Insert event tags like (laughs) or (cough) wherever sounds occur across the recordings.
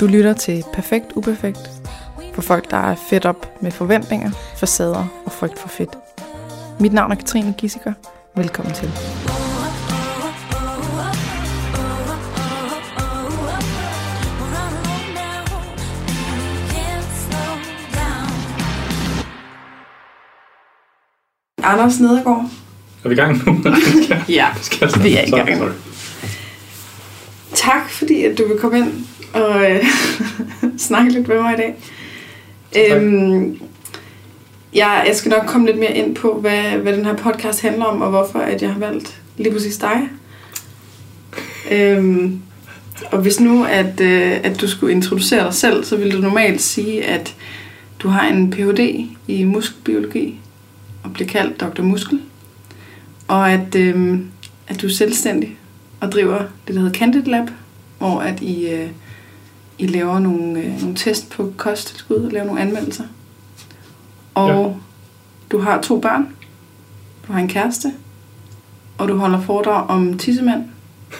Du lytter til Perfekt Uperfekt for folk, der er fedt op med forventninger, facader og frygt for fedt. Mit navn er Katrine Gissiker. Velkommen til. Anders Nedergaard. Er vi i gang nu? (laughs) Ja, vi er i gang. Tak fordi at du vil komme ind og øh, (laughs) snakke lidt med mig i dag. Tak. Øhm, jeg, jeg skal nok komme lidt mere ind på, hvad, hvad den her podcast handler om, og hvorfor at jeg har valgt lige præcis dig. Øhm, og hvis nu, at, øh, at du skulle introducere dig selv, så ville du normalt sige, at du har en Ph.D. i muskelbiologi og bliver kaldt Dr. Muskel. Og at, øh, at du er selvstændig og driver det, der hedder Candid Lab, hvor at I, øh, I laver nogle, øh, nogle test på kosttilskud og laver nogle anmeldelser. Og ja. du har to børn, du har en kæreste, og du holder foredrag om tissemand,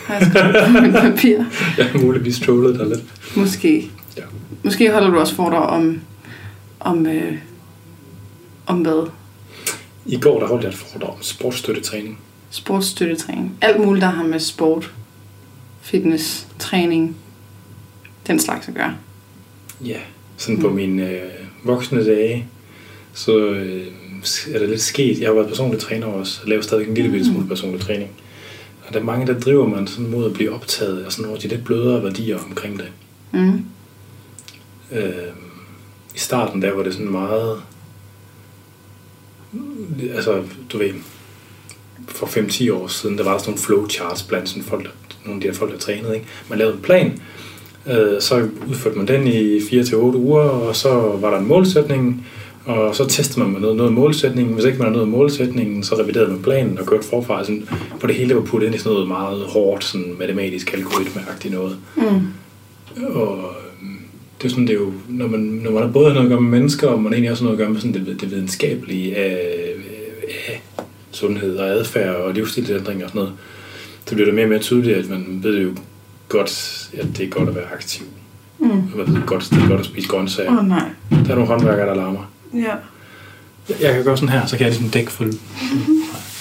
har jeg skrevet på (laughs) papir. Jeg har muligvis trollet dig lidt. Måske. Ja. Måske holder du også foredrag om, om, øh, om hvad? I går der holdt jeg et foredrag om sportsstøttetræning. Sportsstøttetræning. Alt muligt, der har med sport, fitness, træning, den slags at gøre. Ja. Sådan på mine øh, voksne dage, så øh, er det lidt sket. Jeg har været personlig træner også, og laver stadig en lille bitte smule personlig træning. Og der er mange, der driver man sådan mod at blive optaget af sådan nogle de lidt blødere værdier omkring det. Mm. Øh, I starten der var det sådan meget... Altså, du ved, for 5-10 år siden, der var sådan nogle flowcharts blandt sådan folk, der, nogle af de her folk, der trænede. Ikke? Man lavede en plan, øh, så udførte man den i 4-8 uger, og så var der en målsætning, og så testede man med noget, noget målsætningen. Hvis ikke man noget målsætningen, så reviderede man planen og kørte forfra. Sådan, på det hele var puttet ind i sådan noget meget hårdt, sådan matematisk algoritmeagtigt noget. Mm. Og øhm, det er sådan, det er jo, når man, når man har både noget at gøre med mennesker, og man egentlig også har noget at gøre med sådan det, det videnskabelige af, af sundhed og adfærd og livsstilsændring og sådan noget, så bliver det mere og mere tydeligt, at man ved jo godt, at det er godt at være aktiv. Mm. Man ved godt, det er godt at spise grøntsager. Åh oh, nej. Der er nogle håndværkere, der larmer. Ja. Jeg, jeg kan gøre sådan her, så kan jeg ligesom dække for...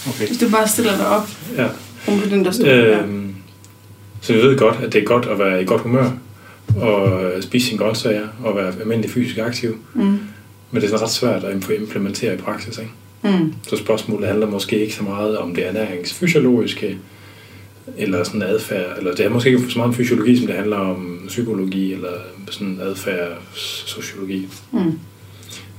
Okay. Hvis du bare stiller dig op Ja. oven på den der stol. Øh. Øhm, så vi ved godt, at det er godt at være i godt humør, og øh, spise sine grøntsager, og være almindelig fysisk aktiv. Mm. Men det er sådan ret svært at imp- implementere i praksis. Ikke? Mm. Så spørgsmålet handler måske ikke så meget om det ernæringsfysiologiske, eller sådan adfærd, eller det er måske ikke så meget om fysiologi, som det handler om psykologi, eller sådan adfærd, sociologi. Mm.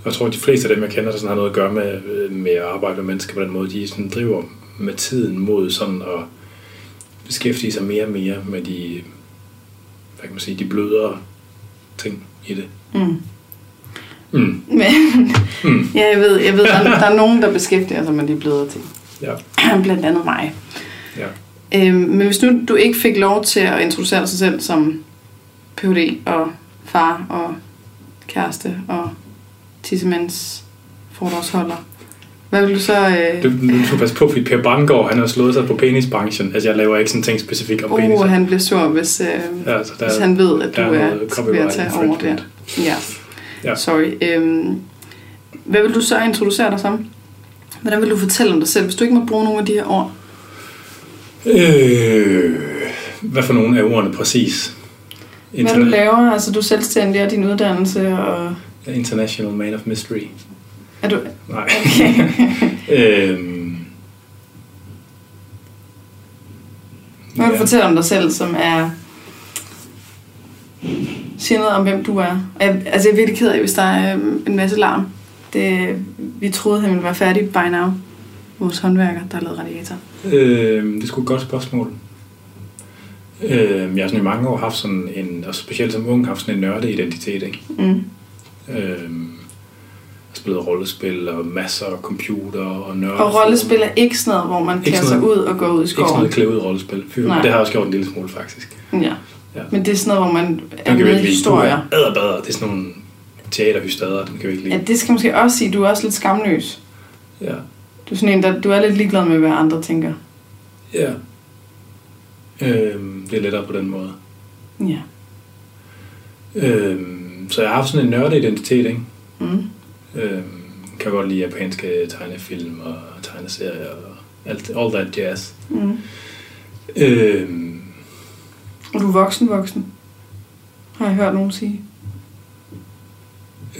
Jeg tror, at de fleste af dem, jeg kender, der sådan har noget at gøre med, med at arbejde med mennesker på den måde, de sådan driver med tiden mod sådan at beskæftige sig mere og mere med de, hvad kan man sige, de blødere ting i det. Mm. Mm. Men, Mm. (laughs) ja, jeg ved, jeg ved der, (laughs) der er nogen, der beskæftiger sig med de blødere ting. Ja. (clears throat) Blandt andet mig. Ja. Øhm, men hvis nu du ikke fik lov til at introducere dig selv som Ph.D. og far og kæreste og tissemands foredragsholder, hvad vil du så... Øh, Du, du skal passe på, fordi Per Banggaard, han har slået sig på penisbranchen. Altså, jeg laver ikke sådan ting specifikt om penis. uh, han bliver sur, hvis, øh, Ja, altså, der, hvis han ved, at du er er, ved at tage over der. Ja. Ja. Sorry. Øhm, hvad vil du så introducere dig som? Hvordan vil du fortælle om dig selv, hvis du ikke må bruge nogle af de her ord? Øh, hvad for nogle af ordene præcis? Hvad du laver, altså du er selvstændig og din uddannelse, og International Man of Mystery. er du... Nej. (laughs) Okay. øhm, Hvad vil du ja. fortælle om dig selv, som er... Siger noget om, hvem du er. Jeg, altså, jeg er virkelig ked af, hvis der er øhm, en masse larm. Det, vi troede, han ville være færdig by now. Vores håndværker, der har lavet radiator. Øhm, det er sgu et godt spørgsmål. Øhm, jeg har sådan i mange år haft sådan en, og specielt som ung, haft sådan en nørdeidentitet, ikke? Mm. Har spillet rollespil og masser af computer og nørd. Og rollespil er ikke sådan noget, hvor man klæder sig ud og går ud i Ikke sådan skoven. noget klæde ud rollespil. Fy, det har jeg også gjort en lille smule, faktisk. Ja. Ja. Men det er sådan noget, hvor man er vi med i historier. Adderbader, det er sådan nogle teaterhystader, den kan vi ikke lide. Ja, det skal måske også sige, du er også lidt skamløs. Ja. Du er sådan en, der, du er lidt ligeglad med, hvad andre tænker. ja. Øhm, det er lettere på den måde. Ja. Øhm, så jeg har haft sådan en nørdeidentitet, ikke? Mm. Øhm, kan godt lide japanske tegnefilm og tegneserier og alt, all that jazz. Mm. Øhm, Og du er voksen voksen, har jeg hørt nogen sige.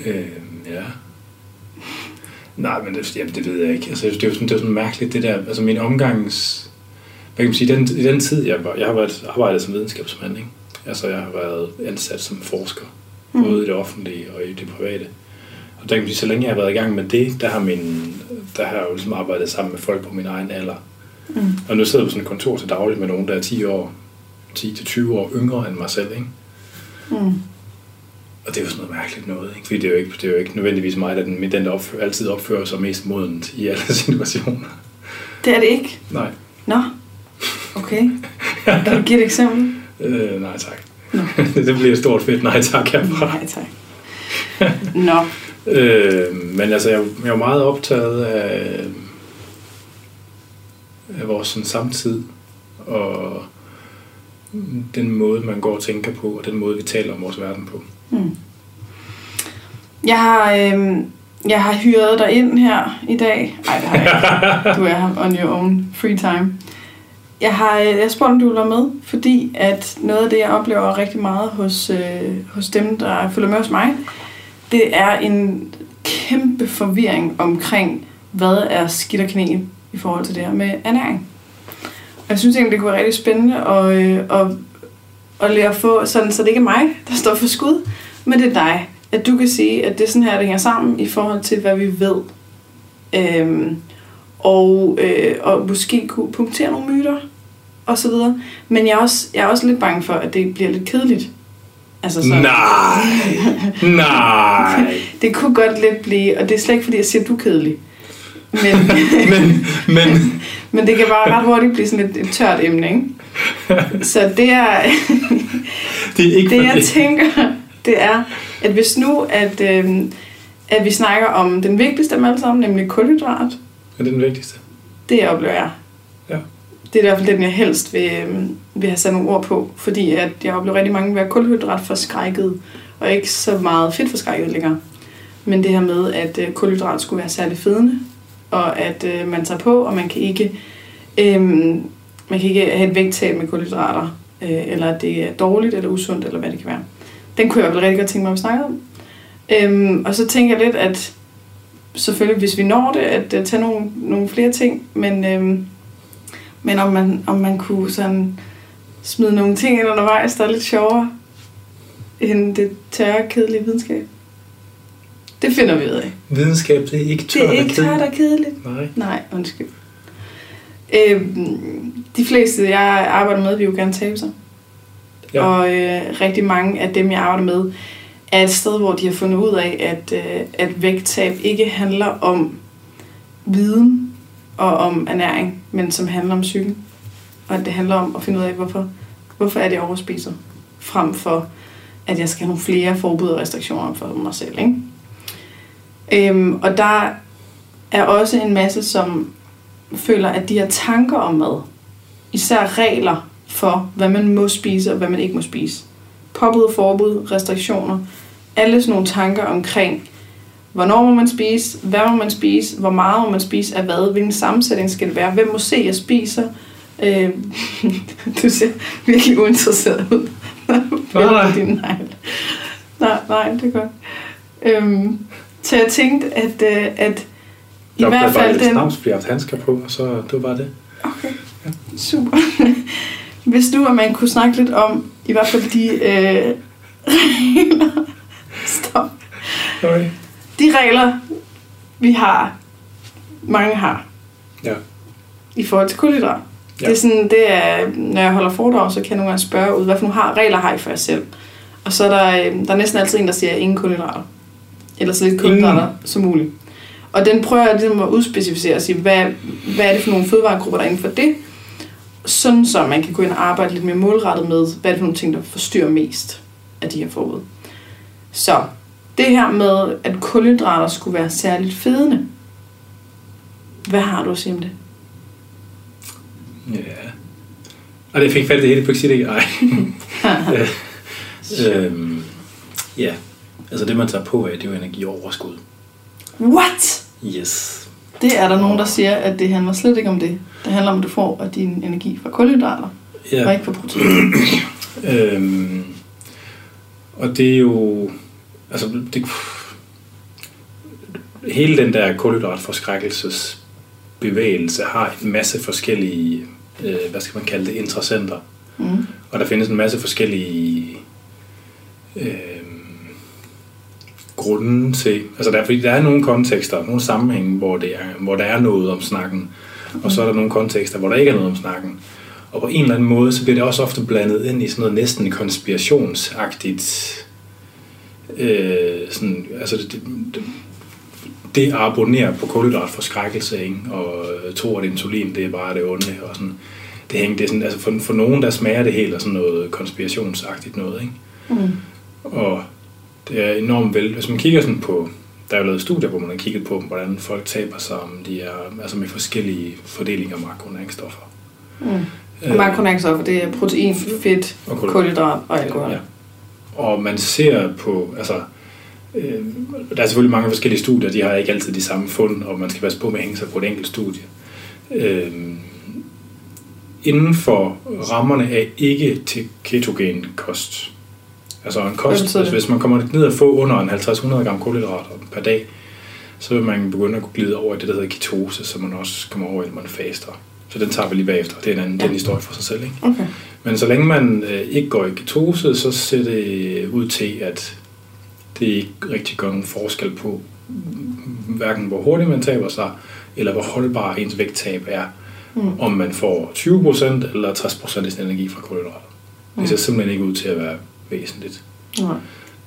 øhm, ja. Nej, men det, jamen, det ved jeg ikke. Altså, det er jo sådan, det er jo sådan mærkeligt, det der, altså min omgangs... Hvad kan man sige, den, i den tid, jeg, var, jeg har været, arbejdet som videnskabsmand, ikke? Altså, jeg har været ansat som forsker, Mm. både i det offentlige og i det private. Og der kan man sige, så længe jeg har været i gang med det, der har, min, der har jeg jo ligesom arbejdet sammen med folk på min egen alder. Mm. Og nu sidder jeg på sådan et kontor til daglig med nogen, der er 10 år, 10-20 år yngre end mig selv, ikke? Mm. Og det er jo sådan noget mærkeligt noget, ikke? Fordi det er jo ikke, det er jo ikke nødvendigvis mig, der, den, den der opfører, altid opfører sig mest modent i alle (laughs) situationer. Det er det ikke. Nej. Nå, okay. Kan du give et eksempel? (laughs) Øh, nej tak. Nå. (laughs) det bliver et stort fedt nej tak herfra. Nej, tak. Nå, Øh, men altså, jeg, jeg er meget optaget af, af vores sådan, samtid, og den måde, man går og tænker på, og den måde, vi taler om vores verden på. Mm. Jeg har, øh, jeg har hyret dig ind her i dag. Nej, det har jeg ikke. (laughs) Du er her on your own free time. Jeg har øh, jeg spurgt, om du vil være med, fordi at noget af det, jeg oplever rigtig meget hos, øh, hos dem, der følger med hos mig, det er en kæmpe forvirring omkring, hvad er skidt og kanel i forhold til det her med ernæring. Og jeg synes egentlig, det kunne være rigtig spændende at, øh, at, at lære at få, sådan, så det ikke er mig, der står for skud, men det er dig. At du kan sige, at det er sådan her, det hænger sammen i forhold til, hvad vi ved. Øhm, og, øh, og måske kunne punktere nogle myter og så videre. Men jeg er, også, jeg er også lidt bange for, at det bliver lidt kedeligt. Altså så, Nej! Nej! (laughs) Det kunne godt lidt blive, og det er slet ikke fordi, jeg siger, at du er kedelig. Men, (laughs) men, men, (laughs) men det kan bare ret hurtigt blive sådan et, et tørt emne, ikke? (laughs) Så det er, (laughs) det er ikke det jeg tænker, det er, at hvis nu, at, øh, at vi snakker om den vigtigste af dem alle sammen, nemlig kulhydrat, Er det den vigtigste? det oplever jeg. Ja. Det er i hvert fald den, jeg helst vil, øh, vil have sat nogle ord på, fordi at jeg oplever rigtig mange være kulhydrat forskrækket, og ikke så meget fedt forskrækket længere. Men det her med, at øh, kulhydrat skulle være særlig fedende, og at øh, man tager på, og man kan ikke, øh, man kan ikke have et vægttab med kulhydrater, øh, eller at det er dårligt eller usundt, eller hvad det kan være. Den kunne jeg fald rigtig godt tænke mig, at vi snakkede om. Øhm, og så tænker jeg lidt, at selvfølgelig, hvis vi når det, at, at tage nogle, nogle flere ting, men, øhm, men om, man, om man kunne sådan smide nogle ting ind undervejs, der er lidt sjovere, end det tørre, kedelige videnskab. Det finder vi ud af. Videnskab, det er ikke Det tørt er og ikke tørt og kedeligt. Nej. Nej, undskyld. Øhm, de fleste, jeg arbejder med, vil jo gerne tabe sig. Ja. Og øh, rigtig mange af dem, jeg arbejder med, er et sted, hvor de har fundet ud af, at, øh, at vægttab ikke handler om viden og om ernæring, men som handler om psyken. Og at det handler om at finde ud af, hvorfor, hvorfor er det, overspiser, frem for, at jeg skal have nogle flere forbud og restriktioner for mig selv. Ikke? Øhm, og der er også en masse, som føler, at de her tanker om mad, især regler for, hvad man må spise og hvad man ikke må spise. Påbud, forbud, restriktioner. Alle sådan nogle tanker omkring, hvornår må man spise, hvad må man spise, hvor meget må man spise af hvad, hvilken sammensætning skal det være, hvem må se, jeg spiser. Øh, (laughs) du ser virkelig uinteresseret ud. (laughs) Nej. Din negl. Nej, nej, det er godt. Øhm, så jeg tænkte, at, øh, at i Der hvert fald den... jeg har haft handsker på, og så det var bare det. Okay, super. (laughs) Hvis nu, at man kunne snakke lidt om, i hvert fald de øh, (laughs) regler, stop, Okay. de regler, vi har, mange har, Ja. i forhold til kulhydrat. Ja. Ja. Det er sådan, det er, når jeg holder foredrag, så kan jeg nogle gange spørge ud, hvad for nogle har, regler har I for jer selv? Og så er der, øh, der er næsten altid en, der siger, ingen kulhydrater. Eller så lidt kulhydrater som muligt. Og den prøver jeg ligesom at udspecificere og sige, hvad, hvad er det for nogle fødevaregrupper, der er inden for det? Sådan så man kan gå ind og arbejde lidt mere målrettet med, hvad er det for nogle ting, der forstyrrer mest af de her forbud. Så det her med, at kulhydrater skulle være særligt fedende. Hvad har du at sige om det? Ja. Og det fik fat i det hele på ikke? Ej. (laughs) Øh, øhm, Ja, altså det man tager på af, det er jo energioverskud. What? Yes. Det er der nogen, der siger, at det handler slet ikke om det. Det handler om, at du får af din energi fra kulhydrater, ja. og ikke fra protein. (clears throat) øhm, og det er jo, altså det, hele den der kulhydratforskrækkelses bevægelse har en masse forskellige, øh, hvad skal man kalde det, interessenter. Mm. Og der findes en masse forskellige øh, grunde til, altså der, fordi der er nogle kontekster, nogle sammenhænge, hvor, det er, hvor der er noget om snakken, og så er der nogle kontekster, hvor der ikke er noget om snakken. Og på en eller anden måde, så bliver det også ofte blandet ind i sådan noget næsten konspirationsagtigt, øh, sådan, altså det, det, det at abonnere på kulhydratforskrækkelse, ikke? og øh, tro, at insulin det er bare det onde, og sådan, det, hænger, det er sådan, altså for, for nogen, der smager det helt af sådan noget konspirationsagtigt noget, ikke? Mm. Og det er enormt vel. Hvis man kigger sådan på, der er jo lavet studier, hvor man har kigget på, hvordan folk taber sig, om de er, altså med forskellige fordelinger af makronæringsstoffer. Mm. Og makronæringsstoffer, det er protein, fedt, Og kulhydrat. kulhydrat og alkohol. Ja. Og man ser på, altså, øh, der er selvfølgelig mange forskellige studier, de har ikke altid de samme fund, og man skal passe på med at hænge sig på et enkelt studie. Øh, inden for rammerne af ikke til ketogen kost, altså en kost, hvis, det? hvis man kommer ned og få under en 50-100 gram kulhydrater per dag, så vil man begynde at glide over i det, der hedder ketose, så man også kommer over i, når man faster. Så den tager vi lige bagefter. Det er en anden ja. Den historie for sig selv. Ikke? Okay. Men så længe man øh, ikke går i ketose, så ser det ud til, at det ikke rigtig gør nogen forskel på, mm, hverken hvor hurtigt man taber sig, eller hvor holdbar ens vægttab er, Mm. om man får 20% eller 60% af sin energi fra kulhydrater. Det ser Mm. simpelthen ikke ud til at være væsentligt. Nej.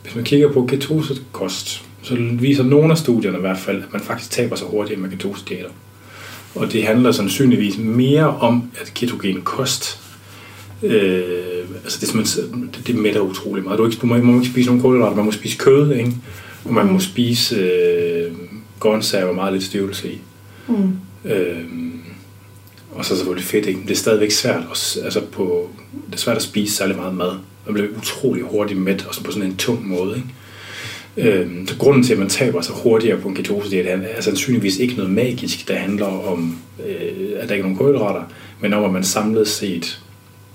Hvis man kigger på ketosekost, så viser nogle af studierne i hvert fald, at man faktisk taber sig hurtigere med ketosediæter. Og det handler sandsynligvis mere om, at ketogen kost, øh, altså det, er simpelthen- det, det mætter utrolig meget. Du, ikke, du må, må ikke spise nogen kulhydrater, man må spise kød, ikke? og man må spise øh, grøntsager og meget lidt støvelse i. Mm. Øh, og så selvfølgelig fedt, ikke? Men det er stadigvæk svært at, altså på, det er svært at spise særlig meget mad. Man bliver utrolig hurtigt mæt, og så på sådan en tung måde, ikke? Øhm, så grunden til, at man taber sig hurtigere på en ketose, det er, er sandsynligvis ikke noget magisk, der handler om, øh, at der ikke er nogen kulhydrater, men om, at man samlet set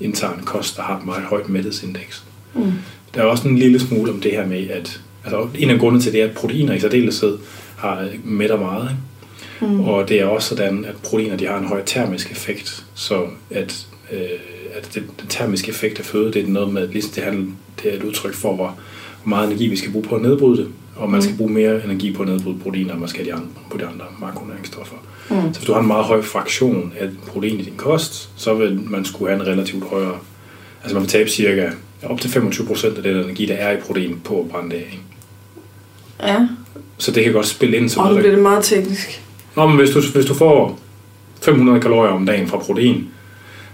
indtager en kost, der har et meget højt mæthedsindeks. Mm. Der er også en lille smule om det her med, at altså en af grundene til det er, at proteiner i særdeleshed har mætter meget, ikke? Mm. Og det er også sådan, at proteiner de har en høj termisk effekt, så at, øh, at det, den termiske effekt af føde, det er noget med, at ligesom det, handler, det er et udtryk for, hvor, hvor meget energi vi skal bruge på at nedbryde det, og man Mm. skal bruge mere energi på at nedbryde proteiner, end man skal de andre, på de andre makronæringsstoffer. Mm. Så hvis du har en meget høj fraktion af protein i din kost, så vil man skulle have en relativt højere, altså man vil tabe cirka op til 25% af den energi, der er i protein på at brænde det af. Ja, Så det kan godt spille ind som og nu bliver det meget teknisk. Nå, men hvis du, hvis du får 500 kalorier om dagen fra protein,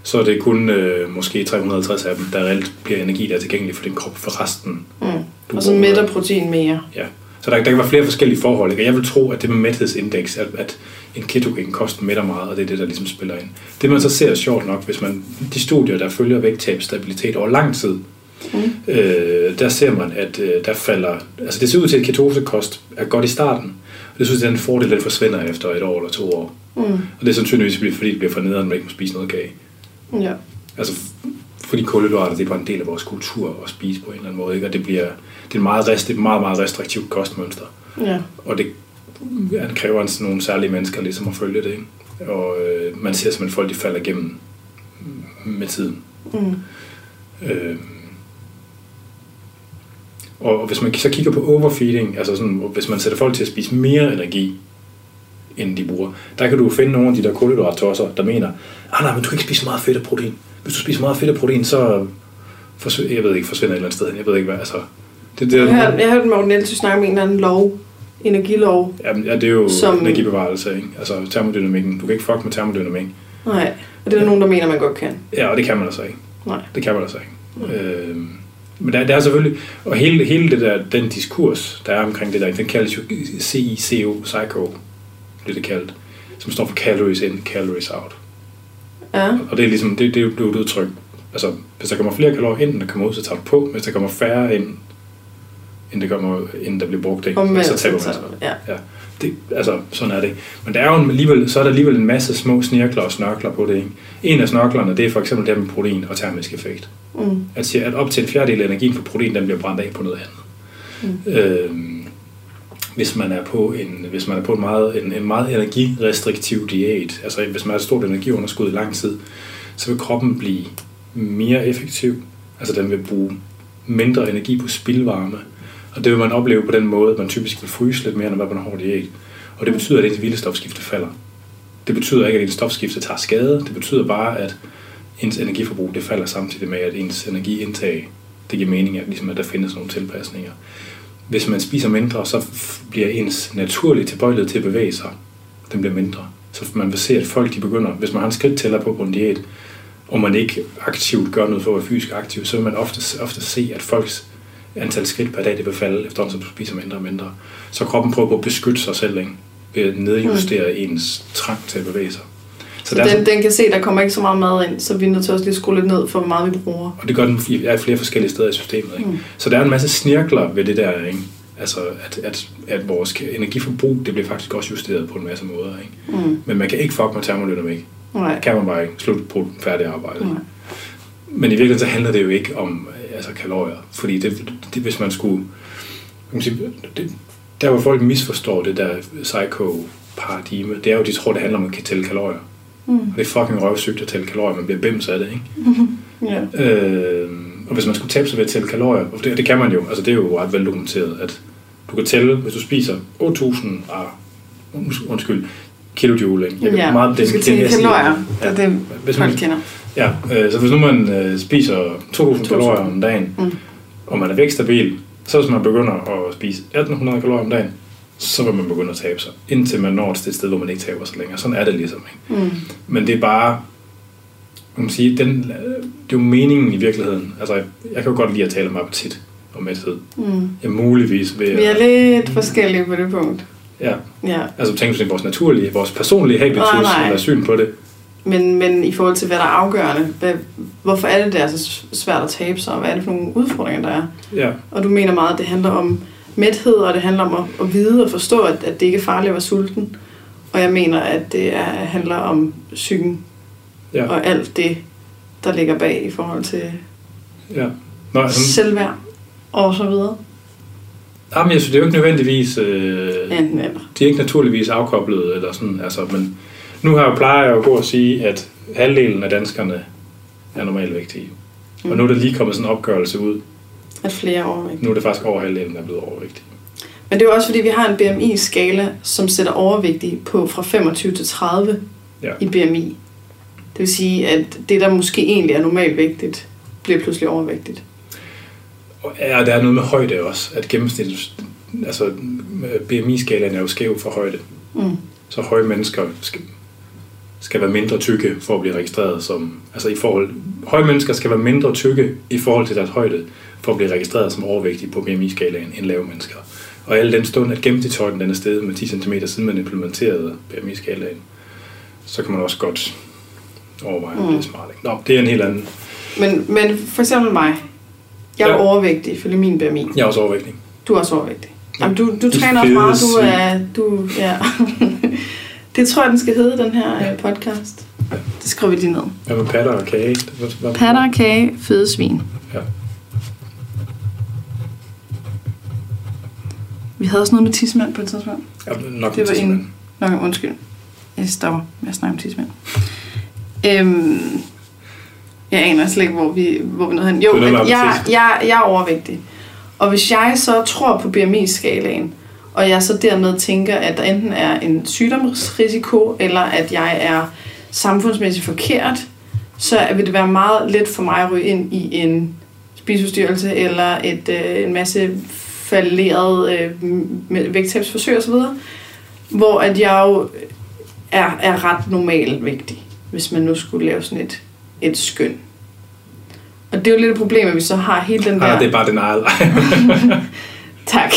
så er det kun øh, måske 350 af dem, der reelt bliver energi, der er tilgængelig for din krop for resten. Mm. Og så mætter protein mere. Ja. Så der, der kan være flere forskellige forhold. Ikke? Og jeg vil tro, at det med mæthedsindeks, at, at en ketogen kost mætter meget, og det er det, der ligesom spiller ind. Det man så ser sjovt nok, hvis man de studier, der følger vægttabsstabilitet over lang tid, Mm. øh, der ser man, at øh, der falder... Altså det ser ud til, at ketosekost er godt i starten. Og det synes jeg, at den fordel, den forsvinder efter et år eller to år. Mm. Og det er sandsynligvis, fordi det bliver for nederen, at man ikke må spise noget kage. Ja. Altså, fordi kulhydrater, det er bare en del af vores kultur at spise på en eller anden måde. Ikke? Og det, bliver, det er, en meget, rest, det er et meget, meget restriktivt kostmønster. Ja. Og det, det kræver sådan nogle særlige mennesker ligesom at følge det. Ikke? Og øh, man ser simpelthen, folk de falder igennem med tiden. Mm. Øh, og hvis man så kigger på overfeeding, altså sådan, hvis man sætter folk til at spise mere energi, end de bruger, der kan du finde nogle af de der kulhydrattosser, der mener, ah nej, men du kan ikke spise meget fedt og protein. Hvis du spiser meget fedt og protein, så forsvinder, jeg ved ikke, forsvinder et eller andet sted hen. Jeg ved ikke hvad, altså. Det, det, Jeg hørte, jeg hørte Morten Nielsen snakke om en eller anden lov, energilov. Jamen, ja, det er jo Som- energibevarelse, ikke? Altså termodynamikken. Du kan ikke fuck med termodynamik. Nej, og det er der nogen, der mener, man godt kan. Ja, og det kan man altså ikke. Nej. Det kan man altså ikke. Øh, men der, der er selvfølgelig, og hele, hele det der, den diskurs, der er omkring det der, den kaldes jo CICO, psycho, det det kaldt, som står for calories in, calories out. Ja. Og det er ligesom, det, det er det er jo et udtryk. Altså, hvis der kommer flere kalorier ind, end der kommer ud, så tager du på. Hvis der kommer færre ind, end det gør, når, inden der bliver brugt. Ikke? Omvendt, så taber man sig. ja. Det, altså, sådan er det. Men der er jo alligevel, så er der alligevel en masse små snirkler og snørkler på det. Ikke? En af snørklerne, det er for eksempel det med protein og termisk effekt. Mm. At, siger, at op til en fjerdedel af energien for protein, den bliver brændt af på noget andet. Mm. Øhm, hvis man er på en, hvis man er på en meget, en, en meget energirestriktiv diæt, altså hvis man har et stort energiunderskud i lang tid, så vil kroppen blive mere effektiv. Altså den vil bruge mindre energi på spildvarme. Og det vil man opleve på den måde, at man typisk vil fryse lidt mere, når man er på en hård diæt. Og det betyder, at ens hvilestofskifte falder. Det betyder ikke, at ens stofskifte tager skade. Det betyder bare, at ens energiforbrug det falder samtidig med, at ens energiindtag, det giver mening, at, ligesom, at der findes nogle tilpasninger. Hvis man spiser mindre, så bliver ens naturlige tilbøjelighed til at bevæge sig, den bliver mindre. Så man vil se, at folk de begynder, hvis man har en skridttæller på på en diæt, og man ikke aktivt gør noget for at være fysisk aktiv, så vil man ofte, ofte se, at folks antal skridt per dag det vil falde, efterhånden som du spiser mindre og mindre. Så kroppen prøver på at beskytte sig selv, ikke? ved at nedjustere mm. ens trang til at bevæge sig. Så er Den, den kan se, der kommer ikke så meget mad ind, så vi er nødt til også lige at skrue lidt ned for, hvor meget vi bruger. Og det gør den i er flere forskellige steder i systemet. Ikke? Mm. Så der er en masse snirkler ved det der, ikke? Altså, at, at, at vores energiforbrug, det bliver faktisk også justeret på en masse måder. Ikke? Mm. Men man kan ikke fuck med termodynamik. Nej. Kan man bare ikke. Slut på færdig arbejde. Nej. Men i virkeligheden så handler det jo ikke om altså, kalorier. Fordi det, det, hvis man skulle... man sige, det, der hvor folk misforstår det der psycho-paradigme, det er jo, de tror, det handler om at tælle kalorier. Mm. Og det er fucking røvsygt at tælle kalorier, man bliver bims af det, ikke? (laughs) Ja. Øh, og hvis man skulle tabe sig ved at tælle kalorier, og det, det kan man jo, altså det er jo ret veldokumenteret, at du kan tælle, hvis du spiser 8.000 ah, unds- undskyld, kilojoule. ikke? Jeg kan ja. meget- det jeg sige. kalorier. Det er det, Hvis man, kender. ja, øh, så hvis nu man øh, spiser 2.000 kalorier om dagen, Mm. og man er vækstabil, så hvis man begynder at spise 1.800 kalorier om dagen, så vil man begynde at tabe sig, indtil man når til et sted, hvor man ikke taber sig længere. Sådan er det ligesom. Ikke? Mm. Men det er bare, man kan sige, den, det er jo meningen i virkeligheden. Altså, jeg, jeg kan jo godt lide at tale om appetit og mæthed. Mm. Jeg muligvis ved Vi er at, lidt forskellige på det punkt. ja, Ja. altså tænk på vores naturlige, vores personlige habitus Nej, nej. eller syn på det. Men, men i forhold til, hvad der er afgørende, hvad, hvorfor er det, det er så svært at tabe sig, og hvad er det for nogle udfordringer, der er? Ja, Og du mener meget, at det handler om mæthed, og det handler om at, at vide og forstå, at, at det ikke er farligt at være sulten. Og jeg mener, at det er, handler om psyken ja, og alt det, der ligger bag i forhold til ja. Nå, altså, selvværd og så videre. jamen, jeg synes, det er jo ikke nødvendigvis, øh, Enten eller. de er ikke naturligvis afkoblet, eller sådan, altså, men nu har jeg plejer jeg jo at gå og sige, at halvdelen af danskerne er normalvægtige. Mm. Og nu er der lige kommet sådan en opgørelse ud. At flere er overvægtige. Nu er det faktisk over halvdelen, der er blevet overvægtige. Men det er jo også, fordi vi har en BMI-skala, som sætter overvægtige på fra 25 til 30 Ja. i BMI. Det vil sige, at det, der måske egentlig er normalvægtigt, bliver pludselig overvægtigt. Og ja, der er noget med højde også, at gennemsnittet, altså BMI-skalaen er jo skæv for højde. Mm. Så høje mennesker skal, skal være mindre tykke for at blive registreret som, altså i forhold, høje mennesker skal være mindre tykke i forhold til deres højde for at blive registreret som overvægtige på BMI-skalaen end lave mennesker. Og al den stund, at gennemsnitshøjden den er steget med 10 cm siden man implementerede BMI-skalaen, så kan man også godt overveje, om det er smart. Ikke? Nå, det er en helt anden. Men, men for eksempel mig. Jeg er Ja. ja. overvægtig, ifølge min BMI. Jeg er også overvægtig. Du er også overvægtig. Jamen, du, du træner også meget. Du er... Du, ja. (laughs) det tror jeg, den skal hedde, den her ja. podcast. Det skriver vi lige ned. Hvad med patter og kage? Var- Patter, kage, fede svin. Ja. Vi havde også noget med tidsmand på et tidspunkt. Ja, nok Det var en en- Nå, undskyld. Jeg stopper med at snakke om tidsmænd. Øhm, jeg aner slet ikke, hvor vi, hvor vi nåede hen. Jo, er at jeg, appetit. jeg, jeg er overvægtig. Og hvis jeg så tror på BMI-skalaen, og jeg så dermed tænker, at der enten er en sygdomsrisiko, eller at jeg er samfundsmæssigt forkert, så vil det være meget let for mig at ryge ind i en spiseforstyrrelse, eller et, øh, en masse falderet øh, vægttabsforsøg osv., hvor at jeg jo er, er ret normalvægtig, hvis man nu skulle lave sådan et, et skøn. Og det er jo lidt et problem, at vi så har hele den der... Ah, det er bare den ejl. (laughs) Tak.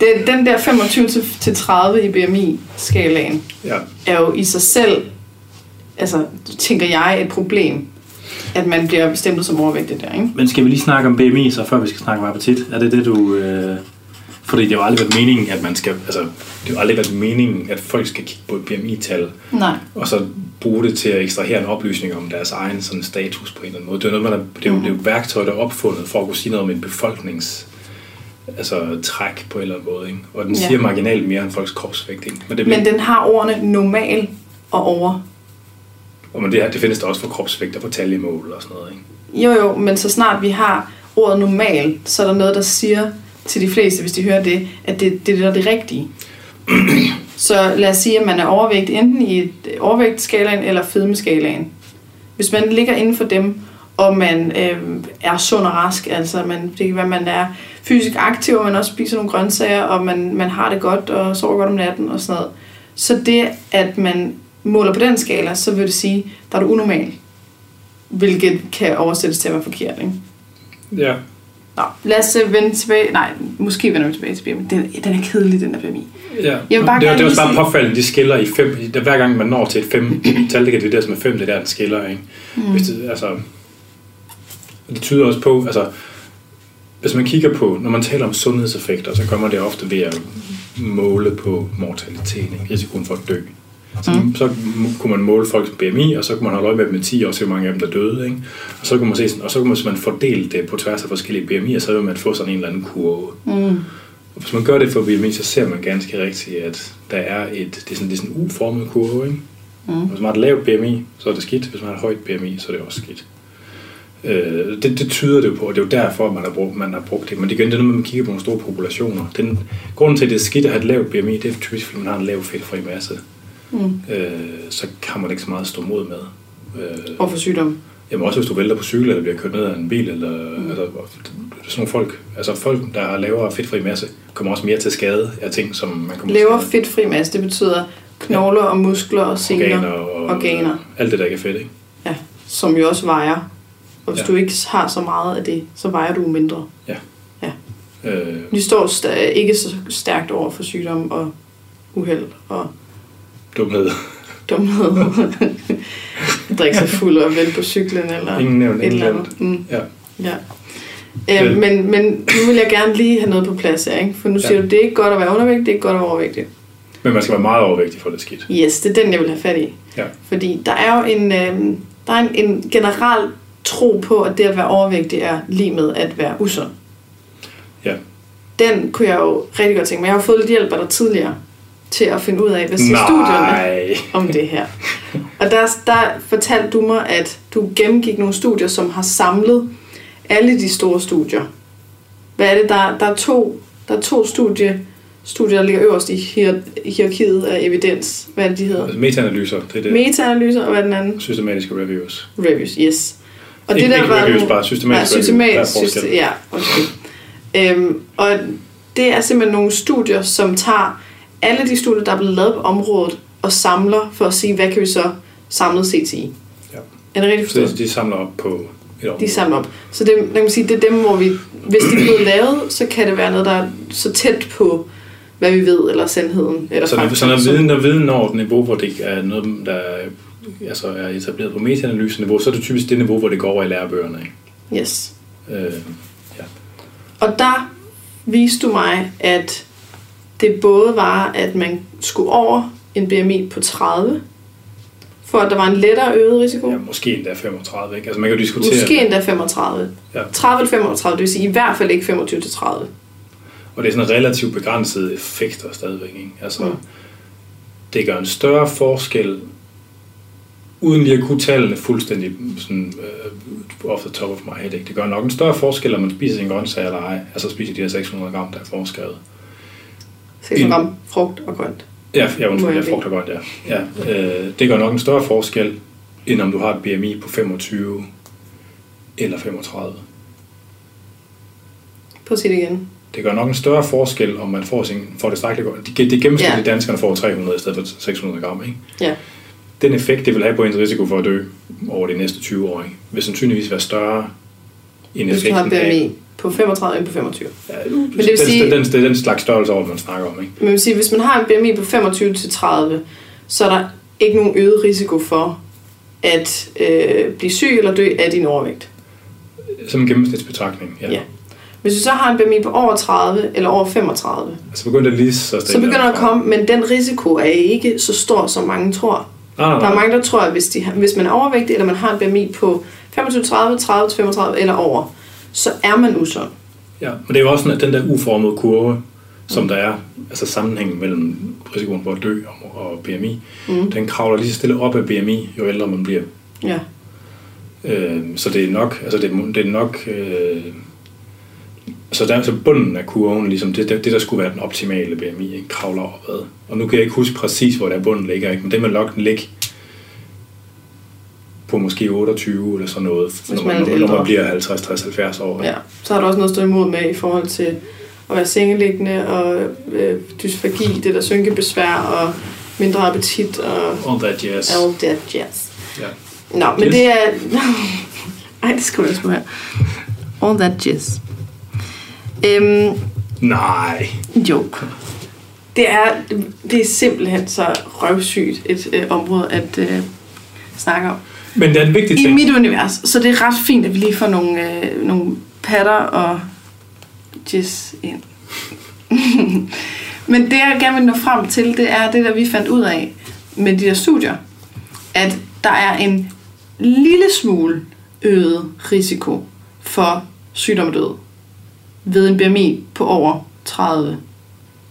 det, den der 25 til- til 30 i BMI-skalaen ja. er jo i sig selv, altså tænker jeg, et problem. At man bliver bestemt som overvægtig der, ikke? Men skal vi lige snakke om BMI, så før vi skal snakke om appetit? Er det det, du... Øh... Fordi det har aldrig været meningen, at man skal... Altså, det har aldrig været meningen, at folk skal kigge på et BMI-tal, Nej. og så bruge det til at ekstrahere en oplysning om deres egen sådan, status på en eller anden måde. Det er, noget, man er, det er, jo, det er jo værktøj, der er opfundet for at kunne sige noget om en befolknings altså, træk på en eller anden måde. Ikke? Og den Ja. siger marginalt mere end folks kropsvægt. Ikke? Men, det, bliver, Men den har ordene normal og over. Og men det, her, det findes der også for kropsvægt og for taljemål og sådan noget. Ikke? Jo, jo, men så snart vi har ordet normal, så er der noget, der siger til de fleste, hvis de hører det, at det, det er det, der er det rigtige. (clears throat) så lad os sige, at man er overvægt enten i overvægtskalaen eller fedmeskalaen. Hvis man ligger inden for dem, og man øh, er sund og rask, altså man, det kan være, man er fysisk aktiv, og man også spiser nogle grøntsager, og man, man har det godt og sover godt om natten og sådan noget. Så det, at man måler på den skala, så vil det sige, der er du unormal. Hvilket kan oversættes til at være forkert, ikke? Ja. Nå, lad os øh, vende tilbage. Nej, måske vender vi tilbage til BMI. Den, den er kedelig, den der BMI. Ja. Jeg vil bare det, er- det er også bare påfaldende, de skiller i fem. Der, hver gang man når til et fem (clears throat) tal, det kan divideres med fem, det er der, den skiller. Ikke? Mm. Hvis det, altså, det tyder også på, altså, hvis man kigger på, når man taler om sundhedseffekter, så man det ofte ved at måle på mortalitet, ikke? risikoen for at dø. Så, mm. så kunne man måle folks BMI, og så kunne man holde øje med dem i 10 år, hvor mange af dem, der døde. Ikke? Og så kunne man se, sådan- og så kunne man, man fordele det på tværs af forskellige BMI'er, så vil man få sådan en eller anden kurve. Mm. Og hvis man gør det for BMI, så ser man ganske rigtigt, at der er et, det er sådan, det er sådan en U-formet kurve. Ikke? Mm. Hvis man har et lavt BMI, så er det skidt. Hvis man har et højt BMI, så er det også skidt. Øh, det, det tyder det jo på, og det er jo derfor, man har brugt, man har brugt det. Men det igen det at man kigger på nogle store populationer. Den, grunden til, at det er skidt at have et lavt BMI, det er typisk, fordi man har en lav fedtfri masse. Mm. Øh, så har man ikke så meget at stå mod med. Øh, Og for sygdom. Jamen også hvis du vælter på cykel, eller bliver kørt ned af en bil, eller mm. altså, sådan nogle folk, altså folk, der har lavere fedtfri masse, kommer også mere til skade af ting, som man kommer Lavere fedtfri masse, det betyder knogler og muskler og sener, organer og organer. alt det, der ikke er fedt, ikke? Ja, som jo også vejer. Og hvis Ja. du ikke har så meget af det, så vejer du mindre. Øh, De står sta- ikke så stærkt over for sygdom og uheld og dumhed. dumhed. (laughs) Drikke sig fuld og vælge på cyklen eller Ingen nævnt, et ingen eller andet. Mm. Ja. Ja. Øh, Men- men, nu vil jeg gerne lige have noget på plads her, ikke? For nu siger Ja. du, det er ikke godt at være undervægtig, det er ikke godt at være overvægtig. Men man skal være meget overvægtig for det skidt. Yes, det er den, jeg vil have fat i. Ja. Fordi der er jo en, øh, der er en, en generel tro på, at det at være overvægtig er lige med at være usund. Ja. Den kunne jeg jo rigtig godt tænke mig. Jeg har fået lidt hjælp af dig tidligere til at finde ud af, hvad siger studierne om det her. Og der, der fortalte du mig, at du gennemgik nogle studier, som har samlet alle de store studier. Hvad er det? Der, der, er, to, der er to studie, studier, der ligger øverst i hier, hierarkiet af evidens. Hvad er det, de hedder? Altså, metaanalyser, det er det. Meta-analyser, og hvad er den anden? Systematiske reviews. Reviews, yes. Og Ikke- ikke reviews, nogle- bare systematiske Nej, reviews. Der systematisk, forskel. system, ja, undskyld. Øhm, og det er simpelthen nogle studier, som tager alle de studier, der er blevet lavet på området, og samler for at sige, hvad kan vi så samlet set sige. Ja. Er det rigtigt Så forstået? de samler op på et. De samler op. Så det, man kan sige, det er dem, hvor vi, hvis de er blevet lavet, så kan det være noget, der er så tæt på, hvad vi ved, eller sandheden. Eller Så fakta, så når viden, når viden når et niveau, hvor det er noget, der er, altså er etableret på metaanalyse-niveau, så er det typisk det niveau, hvor det går over i lærebøgerne. Ikke? Yes. Øh, Og der viste du mig, at det både var, at man skulle over en BMI på 30, for at der var en lettere øget risiko. ja, måske endda 35. Ikke? Altså man kan jo diskutere Måske endda 35. Ja. 30 eller 35, det vil sige i hvert fald ikke 25 til 30. Og det er sådan en relativt begrænset effekter stadigvæk. Ikke? Altså, Mm. mm. Det gør en større forskel, uden lige at kunne tallene fuldstændig sådan, uh, off the top of my head. Ikke? Det gør nok en større forskel, om man spiser sin grøntsag eller ej. Altså spiser de her 600 gram, der er foreskrevet. 6 gram frugt og grønt. Ja, ja undskyld, jeg frugt og godt, ja. ja øh, det gør nok en større forskel, end om du har et BMI på 25 eller 35. Prøv at sige det igen. Det gør nok en større forskel, om man får, sin, får det stærkt godt. Det, det gennemsnitlige Ja. danskerne får 300 i stedet for 600 gram. Ikke? Ja. Den effekt, det vil have på ens risiko for at dø over de næste 20 år, ikke? vil sandsynligvis være større end Hvis du har effekten af... På 35 end på 25. Ja, det vil sige- den, den, det er den slags størrelse over, man snakker om. Ikke? Men vil sige, hvis man har en BMI på 25 til 30, så er der ikke nogen øget risiko for, at øh, blive syg eller dø af din overvægt. Som en gennemsnitsbetragtning, ja. Ja. Hvis du så har en BMI på over 30 eller over 35, Altså begynder det lige så så begynder der at komme, men den risiko er ikke så stor, som mange tror. Nej, nej, Der er nej. mange, der tror, at hvis, de, hvis man er overvægtig, eller man har en BMI på 25, 30, 30 til 35 eller over, så er man usund. Ja, men det er jo også sådan, at den der uformede kurve, som der er, altså sammenhængen mellem risikoen for at dø og, BMI, Mm. den kravler lige så stille op af BMI, jo ældre man bliver. Ja. Øh, så det er nok, altså det, er- det er nok, øh, så der er så bunden af kurven, ligesom det, det, det, der skulle være den optimale BMI, ikke, kravler opad. Og nu kan jeg ikke huske præcis, hvor der bunden ligger, ikke? men det vil nok ligge på måske 28 eller sådan noget, når man man, når, man bliver 50, 60, 70 år. ikke? ja. Så har du også noget at stå imod med i forhold til at være sengeliggende og øh, dysfagi, det der synkebesvær og mindre appetit og All that jazz. all that jazz. Ja. Nå, men Jazz? det er... (laughs) Ej, det jeg sgu her. All that jazz. Øhm, Nej. joke. Det er, det er simpelthen så røvsygt et øh, område at øh, snakke om. Men det er en vigtig I ting. mit univers, så det er ret fint, at vi lige får nogle, øh, nogle patter og jizz ind. (laughs) Men det, jeg gerne vil nå frem til, det er det, der vi fandt ud af med de der studier, at der er en lille smule øget risiko for sygdom og død ved en BMI på over 30.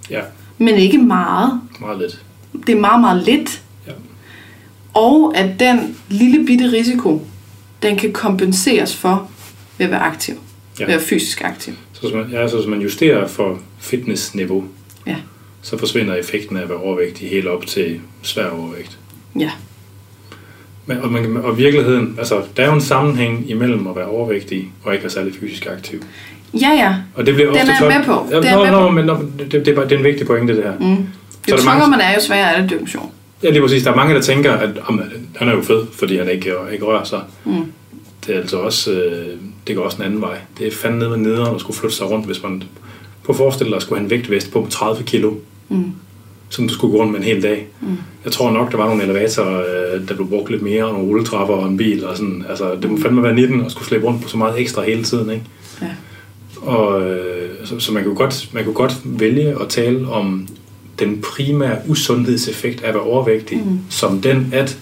Ja, Men ikke meget. meget lidt. Det er meget, meget lidt. Og at den lille bitte risiko, den kan kompenseres for ved at være aktiv. Ja. Ved at være fysisk aktiv. Så hvis man, ja, så hvis man justerer for fitnessniveau, Ja. så forsvinder effekten af at være overvægtig helt op til svær overvægt. Ja. Men, og, man, og virkeligheden, altså der er jo en sammenhæng imellem at være overvægtig og ikke være særlig fysisk aktiv. Ja, ja. Og det bliver Den ofte er jeg med på. Ja, Det er jeg nå, med nå, på. men nå, det, det, er bare, det er en vigtig pointe, det her. Mm. Så er Jo der tungere mange- man er, jo sværere er det sjov. Ja, lige præcis. Der er mange, der tænker, at om, han er jo fed, fordi han ikke, ikke rører sig. Mm. Det er altså også, øh, det går også en anden vej. Det er fandme nede med nederen at skulle flytte sig rundt, hvis man... På at forestille dig skulle have en vægtvest på 30 kilo, Mm. som du skulle gå rundt med en hel dag. Mm. Jeg tror nok, der var nogle elevatorer, øh, der blev brugt lidt mere, og nogle rulletrapper og en bil. Og sådan. Altså, det må fandme være 19 at skulle slæbe rundt på så meget ekstra hele tiden. Ikke? Ja. Og, øh, så, så man, kunne godt, man kunne godt vælge at tale om den primære usundhedseffekt af at være overvægtig, Mm. som den, at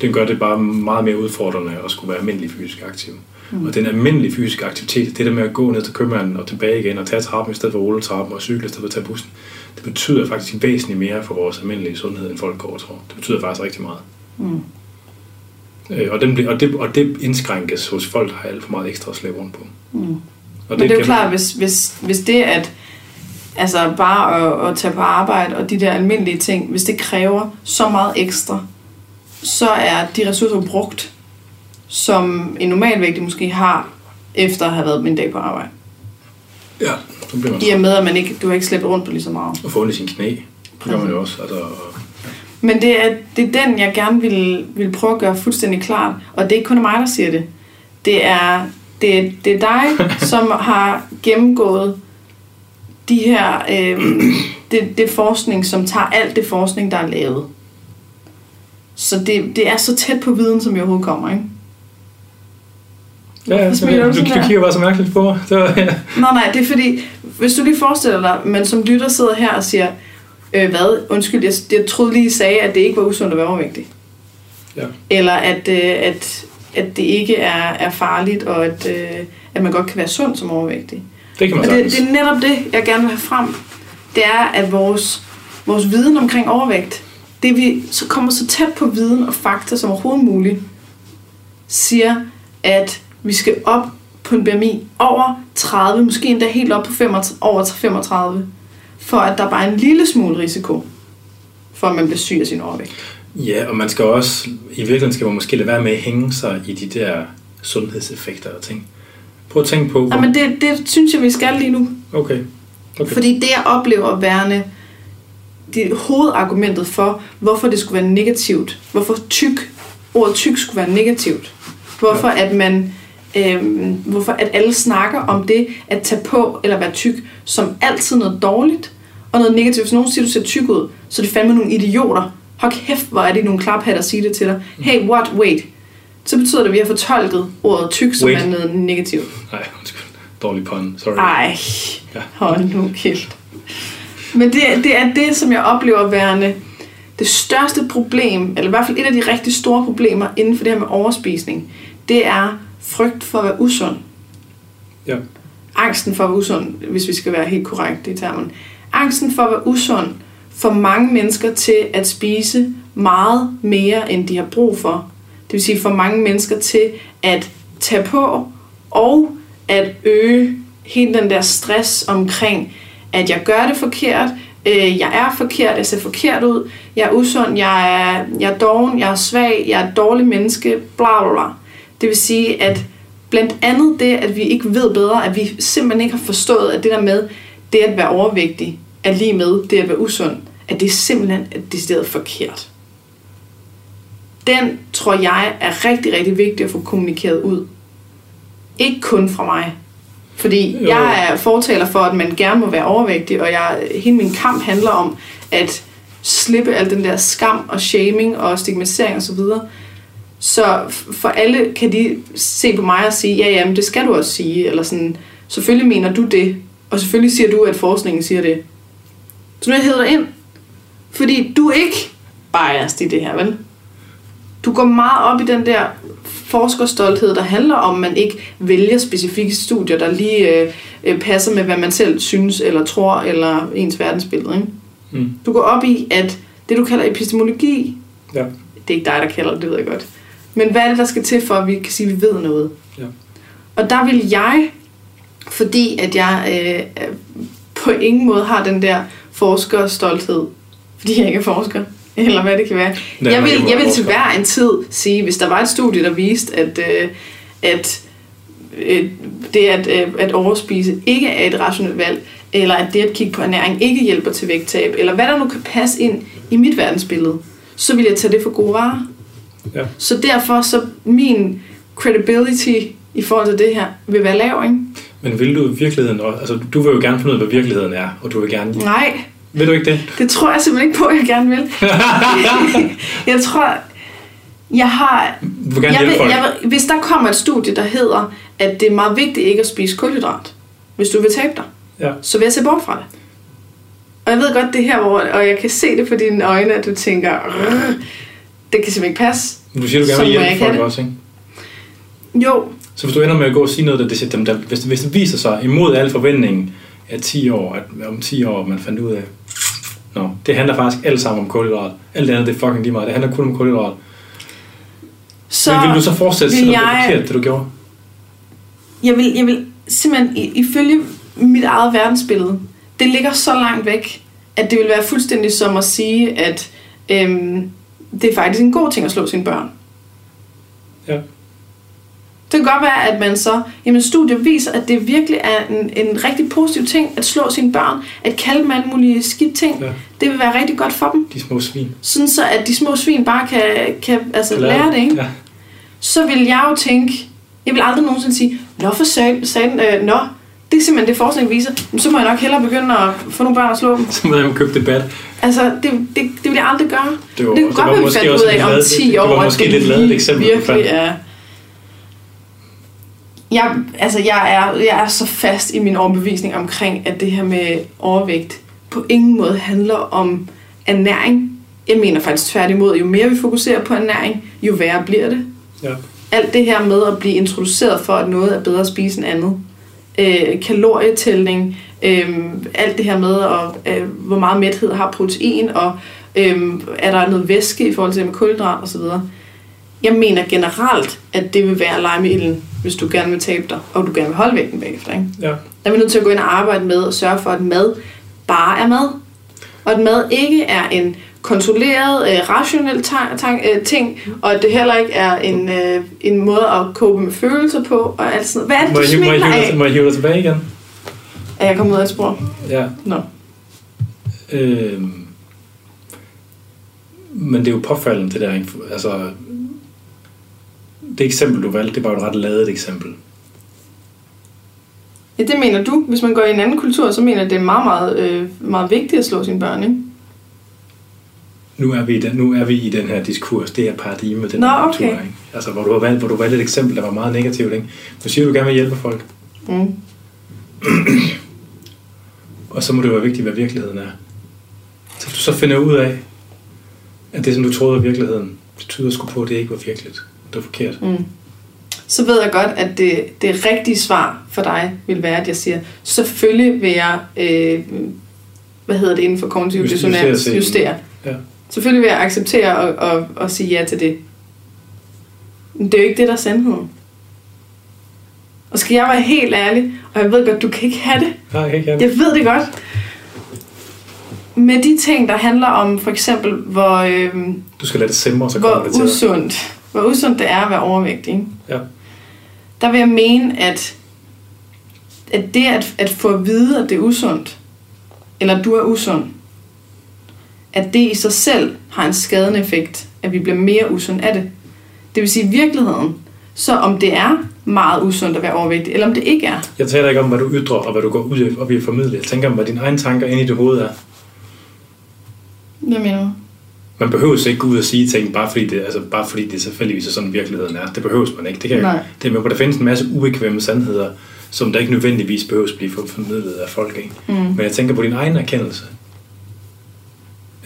den gør det bare meget mere udfordrende at skulle være almindelig fysisk aktiv. Mm. Og den almindelige fysiske aktivitet, det der med at gå ned til købmanden og tilbage igen og tage trappen i stedet for rulletrappen og cykle i stedet for at tage bussen, det betyder faktisk væsentligt mere for vores almindelige sundhed, end folk går og tror. Det betyder faktisk rigtig meget. Mm. Øh, og, den, bliver- og, det, og det indskrænkes hos folk, der har alt for meget ekstra at slæbe rundt på. Mm. Og Men det er jo klart, hvis, hvis, hvis det at altså bare at, at tage på arbejde og de der almindelige ting, hvis det kræver så meget ekstra, så er de ressourcer brugt, som en normalvægtig måske har, efter at have været en dag på arbejde. Ja, så bliver man I og med, at man ikke, du har ikke slæbt rundt på lige så meget. og få ondt i sin knæ. Det gør man jo også. Altså, Men det er, det er den, jeg gerne vil, vil prøve at gøre fuldstændig klart. Og det er ikke kun mig, der siger det. Det er, det det er dig, (laughs) som har gennemgået de her, øh, det, det forskning, som tager alt det forskning, der er lavet. Så det, det er så tæt på viden, som jeg overhovedet kommer, ikke? Ja, ja, du, du du, kigger bare så mærkeligt på mig. Det var, ja. Nå nej, det er fordi, hvis du lige forestiller dig, man som lytter sidder her og siger, øh, hvad, undskyld, jeg, jeg troede lige, I sagde, at det ikke var usundt at være overvægtig. Ja. Eller at, øh, at, at det ikke er, er farligt, og at, øh, at man godt kan være sund som overvægtig. Det kan Og man det, det er netop det, jeg gerne vil have frem. Det er, at vores, vores viden omkring overvægt, det vi så kommer så tæt på viden og fakta som overhovedet muligt, siger, at vi skal op på en BMI over 30, måske endda helt op på 35, over 35, for at der bare er en lille smule risiko for, at man bliver syg af sin overvægt. Ja, og man skal også, i virkeligheden skal man måske lade være med at hænge sig i de der sundhedseffekter og ting. Prøv at tænke på, hvor... Jamen det, det synes jeg, vi skal lige nu. Okay. okay. Fordi det, jeg oplever værende det hovedargumentet for, hvorfor det skulle være negativt. Hvorfor tyk, ordet tyk skulle være negativt. Hvorfor at man øhm, hvorfor at alle snakker om det at tage på eller være tyk som altid noget dårligt og noget negativt. Hvis nogen siger, du ser tyk ud, så er det fandme nogle idioter. Hold kæft, hvor er det nogle klaphatter at sige det til dig. Hey, what, wait. Så betyder det, at vi har fortolket ordet tyk som Wait. er noget negativt. Nej, undskyld. Dårlig pun. Sorry. Ej, Ja. hold nu kæft. Men det, det er det, som jeg oplever værende det største problem, eller i hvert fald et af de rigtig store problemer inden for det her med overspisning, det er frygt for at være usund. Ja. Angsten for at være usund, hvis vi skal være helt korrekt i termen. Angsten for at være usund får mange mennesker til at spise meget mere, end de har brug for. Det vil sige for mange mennesker til at tage på og at øge hele den der stress omkring, at jeg gør det forkert, øh, jeg er forkert, jeg ser forkert ud, jeg er usund, jeg er, jeg er doven, jeg er svag, jeg er et dårligt menneske, bla bla bla. Det vil sige, at blandt andet det, at vi ikke ved bedre, at vi simpelthen ikke har forstået, at det der med, det at være overvægtig, er lige med det at være usund, at det er simpelthen decideret forkert. Den tror jeg er rigtig, rigtig vigtig at få kommunikeret ud. Ikke kun fra mig. Fordi Jo. jeg er fortaler for, at man gerne må være overvægtig, og jeg, hele min kamp handler om at slippe al den der skam og shaming og stigmatisering osv. Så, så f- for alle kan de se på mig og sige, ja, jamen det skal du også sige, eller sådan, selvfølgelig mener du det, og selvfølgelig siger du, at forskningen siger det. Så nu er jeg hævet dig ind, fordi du er ikke biased i det her, vel? Du går meget op i den der forskerstolthed, der handler om, at man ikke vælger specifikke studier, der lige øh, øh, passer med, hvad man selv synes, eller tror, eller ens verdensbillede. Ikke? Mm. Du går op i, at det, du kalder epistemologi, Ja. det er ikke dig, der kalder det, det ved jeg godt. Men hvad er det, der skal til for, at vi kan sige, at vi ved noget? Ja. Og der vil jeg, fordi at jeg øh, på ingen måde har den der forskerstolthed, fordi jeg ikke er forsker, (laughs) eller hvad det kan være. Nej, jeg vil, jeg vil til hver en tid sige, hvis der var et studie, der viste, at, øh, at øh, det at, øh, at overspise ikke er et rationelt valg, eller at det at kigge på ernæring ikke hjælper til vægttab, eller hvad der nu kan passe ind i mit verdensbillede, så vil jeg tage det for gode varer. Ja. Så derfor så min credibility i forhold til det her vil være lav, ikke? Men vil du i virkeligheden også, altså du vil jo gerne finde ud af, hvad virkeligheden er, og du vil gerne, Nej, vil du ikke det? det tror jeg simpelthen ikke på, jeg gerne vil. (laughs) jeg tror, jeg har... Du gerne Jeg vil, folk? jeg vil, hvis der kommer et studie, der hedder, at det er meget vigtigt ikke at spise kulhydrat, hvis du vil tabe dig, Ja. så vil jeg se bort fra det. Og jeg ved godt det her, hvor, og jeg kan se det på dine øjne, at du tænker, "Rrr, det kan simpelthen ikke passe. Men du siger, du gerne vil hjælpe folk også, ikke? Jo, Så hvis du ender med at gå og sige noget, der, det, dem, der hvis, hvis det viser sig imod al forventning af 10 år, at om 10 år man fandt ud af, Nå, det handler faktisk alt sammen om kulhydrat. Alt det andet, det er fucking lige meget. Det handler kun om kulhydrat. så Men vil du så fortsætte, selvom det er jeg- forkert, det du gjorde? jeg vil, jeg vil simpelthen, ifølge mit eget verdensbillede, det ligger så langt væk, at det vil være fuldstændig som at sige, at øhm, det er faktisk en god ting at slå sine børn. Ja. Det kan godt være, at man så, jamen studier viser, at det virkelig er en, en rigtig positiv ting at slå sine børn, at kalde dem alle mulige skidt ting. Ja. Det vil være rigtig godt for dem. De små svin. Sådan så, at de små svin bare kan, kan altså, Kan lære det, ikke? Ja. så vil jeg jo tænke, jeg vil aldrig nogensinde sige, nå for satan, satan øh, nå, det er simpelthen det forskning viser, men så må jeg nok hellere begynde at få nogle børn og slå dem. Så må jeg købe debat. Altså, det, det, det vil jeg aldrig gøre. Det var, det kunne godt være, vi fandt ud af om 10 år, det var at måske det lidt lavet et eksempel, virkelig er... Jeg, altså, jeg er, jeg er så fast i min overbevisning omkring, at det her med overvægt på ingen måde handler om ernæring. Jeg mener faktisk tværtimod, jo mere vi fokuserer på ernæring, jo værre bliver det. Ja. alt det her med at blive introduceret for, at noget er bedre at spise end andet. Øh, kalorietælling, øh, alt det her med, at, øh, hvor meget mæthed har protein, og øh, er der noget væske i forhold til kulhydrat osv. Jeg mener generelt, at det vil være at lege med ilden, hvis du gerne vil tabe dig, og du gerne vil holde vægten bagefter. Ikke? Ja. Der er vi nødt til at gå ind og arbejde med at sørge for, at mad bare er mad. Og at mad ikke er en kontrolleret, øh, rationel øh, ting, og at det heller ikke er en, øh, en måde at cope med følelser på, og alt sådan noget. Hvad er det, Må du jeg, må, jeg hive dig, må jeg hive dig tilbage igen? Er jeg kommet ud af et spor? Ja. Nå. Øhm, men det er jo påfaldende, det der. Altså, det eksempel, du valgte, det var jo et ret ladet eksempel. Ja, det mener du. Hvis man går i en anden kultur, så mener jeg, det er meget, meget, øh, meget vigtigt at slå sine børn, ikke? nu er vi i den, nu er vi i den her diskurs, det her paradigme, den Nå, her okay. ikke? Altså, hvor du, har valgt, hvor du har valgt et eksempel, der var meget negativt, ikke? Du siger, du gerne vil hjælpe folk, Mm. (clears throat) og så må det være vigtigt, hvad virkeligheden er. Så du så finder ud af, at det, som du troede var virkeligheden, det tyder sgu på, at det ikke var virkeligt. Det var forkert. Mm. Så ved jeg godt, at det, det rigtige svar for dig vil være, at jeg siger, selvfølgelig vil jeg, øh, hvad hedder det inden for kognitiv dissonans, justere justere. Ja. Selvfølgelig vil jeg acceptere og, og, og sige ja til det. Men det er jo ikke det, der er sandheden. Og skal jeg være helt ærlig, og jeg ved godt, du kan ikke have det. Nej, jeg kan ikke have Jeg det. ved det godt. Med de ting, der handler om for eksempel, hvor, øh, Du skal lade det simre, så hvor kommer det til dig. usundt, hvor usundt det er at være overvægtig. ikke? Ja. Der vil jeg mene, at, at det at, at få at vide, at det er usundt, eller du er usund, at det i sig selv har en skadende effekt, at vi bliver mere usund af det. Det vil sige i virkeligheden, så om det er meget usundt at være overvægtig, eller om det ikke er. Jeg taler ikke om, hvad du ytrer, og hvad du går ud op i at formidle. Jeg tænker om, hvad dine egne tanker inde i dit hoved er. Hvad mener du? Man behøver ikke gå ud og sige ting, bare fordi det, altså bare fordi det selvfølgelig er sådan, virkeligheden er. Det behøves man ikke. Det, kan Nej. jeg, det med på, der findes en masse ubekvemme sandheder, som der ikke nødvendigvis behøves blive formidlet af folk. Ikke? Mm. Men jeg tænker på din egen erkendelse.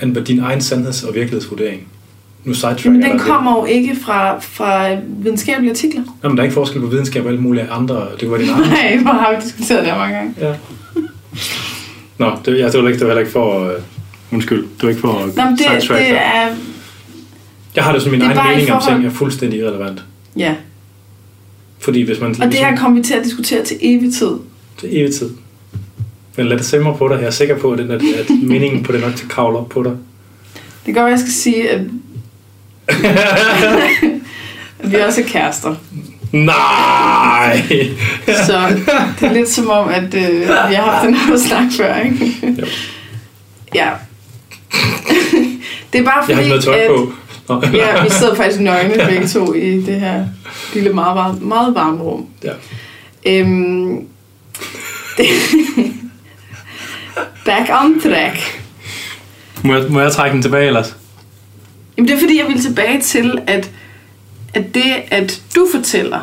End på din egen sandheds- og virkelighedsvurdering. Nu Men jeg den kommer jo ikke fra, fra videnskabelige artikler. lidt. Nå, men der er ikke forskel på videnskab og alle mulige andre. Det var din egen. (laughs) Nej, hvor har vi diskuteret det her mange gange. Ja. Nå, det, ja, det var ikke, det var heller ikke for... Uh, undskyld, det var ikke for at Nå, det, det er... Jeg har det som min det egen mening om forhold- ting er fuldstændig irrelevant. Ja, Fordi hvis man... og det her kommer vi til at diskutere til evig tid. Det er evig tid. Men lad det simre på dig. Jeg er sikker på, at, den, at, at meningen på det nok til at kravle op på dig. Det gør, at jeg skal sige, at, at (laughs) vi også er kærester. Nej! (laughs) Så det er lidt som om, at øh, vi har haft den her snak før, ikke? Jo. Ja. Det er bare Jeg har fordi, ikke tøj at, på. Nå. ja, vi sidder faktisk nøgne begge to i det her lille meget, varme, meget varme rum. Ja. Øhm, det, back on track. Må, jeg, må jeg trække den tilbage ellers? Jamen det er fordi, jeg vil tilbage til, at, at det, at du fortæller,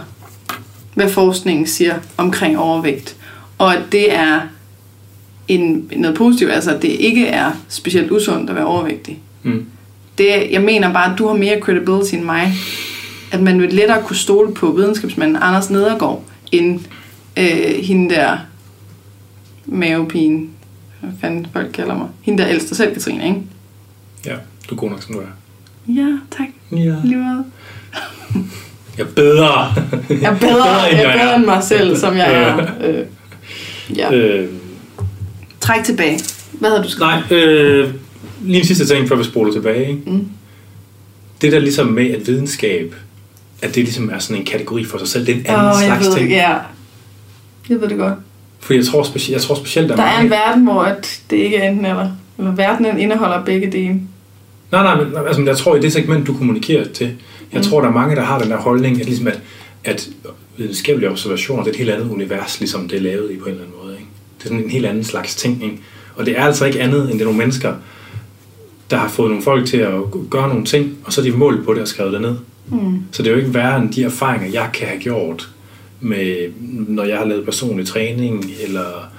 hvad forskningen siger omkring overvægt, og at det er en, noget positivt, altså at det ikke er specielt usundt at være overvægtig. Mm. Det, jeg mener bare, at du har mere credibility end mig. At man vil lettere kunne stole på videnskabsmanden Anders Nedergaard, end øh, hende der mavepine, hvad fanden folk kalder mig. Hende der ældste selv, Katrine, ikke? Ja, du er god nok, som du er. Ja, tak. Ja. Lige. Jeg er bedre. Jeg er bedre, (laughs) jeg er bedre end mig selv, som jeg er. Øh, ja. Øh, Træk tilbage. Hvad havde du skrevet? nej, øh, lige en sidste ting, før vi spoler tilbage. Ikke? Mm. Det der ligesom med, at videnskab, at det ligesom er sådan en kategori for sig selv, det er en anden jeg slags ved, ting. ja. Jeg ved det godt. For jeg tror, speci- jeg tror specielt, der, Der er mange... en verden, hvor at det ikke er enten eller. Eller verdenen indeholder begge dele. Nej, nej, men altså, jeg tror, i det segment, du kommunikerer til, jeg Mm. tror, der er mange, der har den der holdning, at, ligesom at, at videnskabelige observationer, det er et helt andet univers, ligesom det er lavet i på en eller anden måde. Ikke? Det er sådan en helt anden slags ting. Ikke? Og det er altså ikke andet, end det er nogle mennesker, der har fået nogle folk til at gøre nogle ting, og så er de målt på det og skrevet det ned. Mm. Så det er jo ikke værre end de erfaringer, jeg kan have gjort, med, når jeg har lavet personlig træning, eller...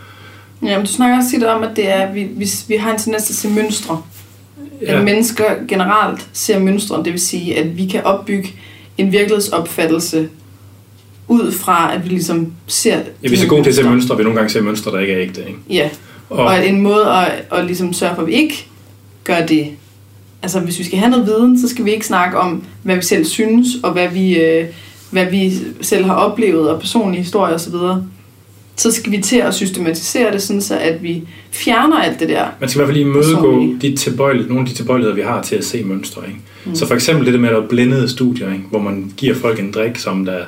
Ja, men du snakker også tit om, at det er, vi, vi, vi har en tendens til at se mønstre. Ja. At mennesker generelt ser mønstre, det vil sige, at vi kan opbygge en virkelighedsopfattelse ud fra, at vi ligesom ser... ja, vi er så gode til at se mønstre, vi nogle gange ser mønstre, der ikke er ægte. Ikke? Ja, Og, og en måde at, at ligesom sørge for, at vi ikke gør det. Altså, hvis vi skal have noget viden, så skal vi ikke snakke om, hvad vi selv synes, og hvad vi, øh, hvad vi selv har oplevet, og personlige historier osv. Så skal vi til at systematisere det, sådan så at vi fjerner alt det der. Man skal i hvert fald lige imødegå de tilbøjelighed, nogle af de tilbøjeligheder, vi har til at se mønstre. Ikke? Mm. Så for eksempel det der med, at der er blændede studier, ikke? hvor man giver folk en drik, som der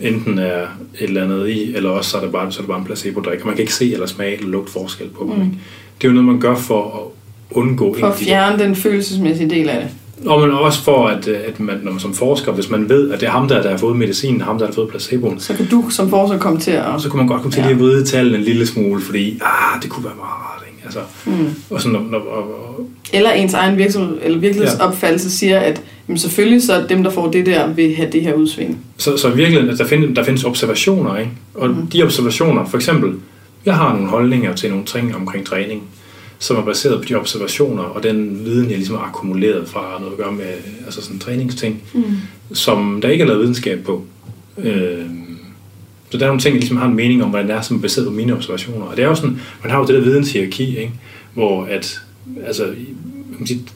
enten er et eller andet i, eller også så er det bare, så er det bare en placebo-drik, og man kan ikke se eller smage eller lugte forskel på dem. Mm. Ikke? Det er jo noget, man gør for at undgå For at fjerne den følelsesmæssige del af det. Og men også for, at, øh, at man, når man som forsker, hvis man ved, at det er ham, der, der har fået medicinen, ham, der har fået placeboen, Så kan du som forsker komme til at... så kunne man godt komme til Ja. at vride tallene en lille smule, fordi ah, det kunne være meget rart. Ikke? Altså, Mm. og sådan, og, og, og, Eller ens egen virksomhed, eller virkelighedsopfattelse siger, at jamen selvfølgelig så dem, der får det der, vil have det her udsving. så, så virkelig, at der, findes, der findes observationer, ikke? Og mm. de observationer, for eksempel, jeg har nogle holdninger til nogle ting omkring træning, som er baseret på de observationer og den viden, jeg ligesom har akkumuleret fra noget at gøre med altså sådan træningsting, Mm. som der ikke er lavet videnskab på. Øh, så der er nogle ting, jeg ligesom har en mening om, hvordan det er, som er baseret på mine observationer. Og det er jo sådan, man har jo det der videnshierarki, ikke? hvor at, altså,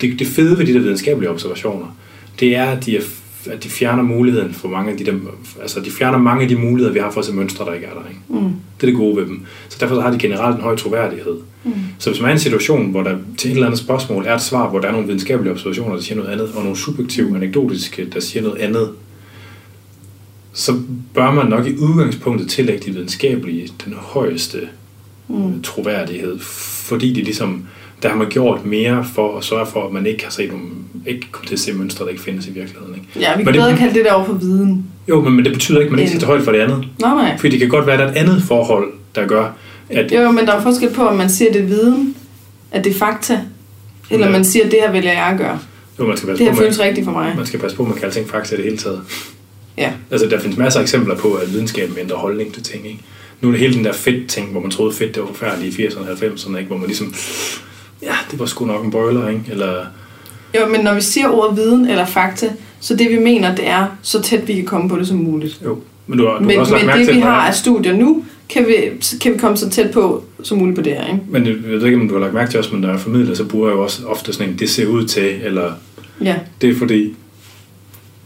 det, det fede ved de der videnskabelige observationer, det er, at de, er, at de fjerner muligheden for mange af de der, altså de fjerner mange af de muligheder, vi har for at se mønstre, der ikke er der. Ikke? Mm. Det er det gode ved dem. Så derfor har de generelt en høj troværdighed. Mm. Så hvis man er i en situation, hvor der til et eller andet spørgsmål er et svar, hvor der er nogle videnskabelige observationer, der siger noget andet, og nogle subjektive, anekdotiske, der siger noget andet, så bør man nok i udgangspunktet tillægge de videnskabelige den højeste Mm. troværdighed, fordi de ligesom, der har man gjort mere for at sørge for, at man ikke har set nogle, ikke kommer til at se mønstre, der ikke findes i virkeligheden. Ikke? Ja, vi kan det- bedre kalde det der over for viden. Jo, men, men det betyder ikke, at man ikke skal tage højde for det andet. Nå nej. Fordi det kan godt være, at der er et andet forhold, der gør, at Jo, men der er forskel på, om man siger, det er viden, at det er fakta, eller Ja. man siger, at det her vælger jeg at gøre. jo, man skal passe Det her på, føles man, rigtigt for mig. man skal passe på, at man kan alting fakta i det hele taget. Ja. Altså, der findes masser af eksempler på, at videnskaben ændrer holdning til ting, ikke? Nu er det hele den der fedt-ting, hvor man troede fedt, det var forfærdeligt i 80'erne og 90'erne, ikke? Hvor man ligesom, ja, det var sgu nok en boiler, ikke? Eller, Jo, men når vi siger ordet viden eller fakta, så det vi mener, det er så tæt vi kan komme på det som muligt. jo. Men du har, du Men, har også men det vi har af studier nu, kan vi, kan vi komme så tæt på som muligt på det her, ikke? Men jeg ved ikke, om du har lagt mærke til også, men når jeg formidler, så bruger jeg jo også ofte sådan en, det ser ud til, eller Ja. det er fordi,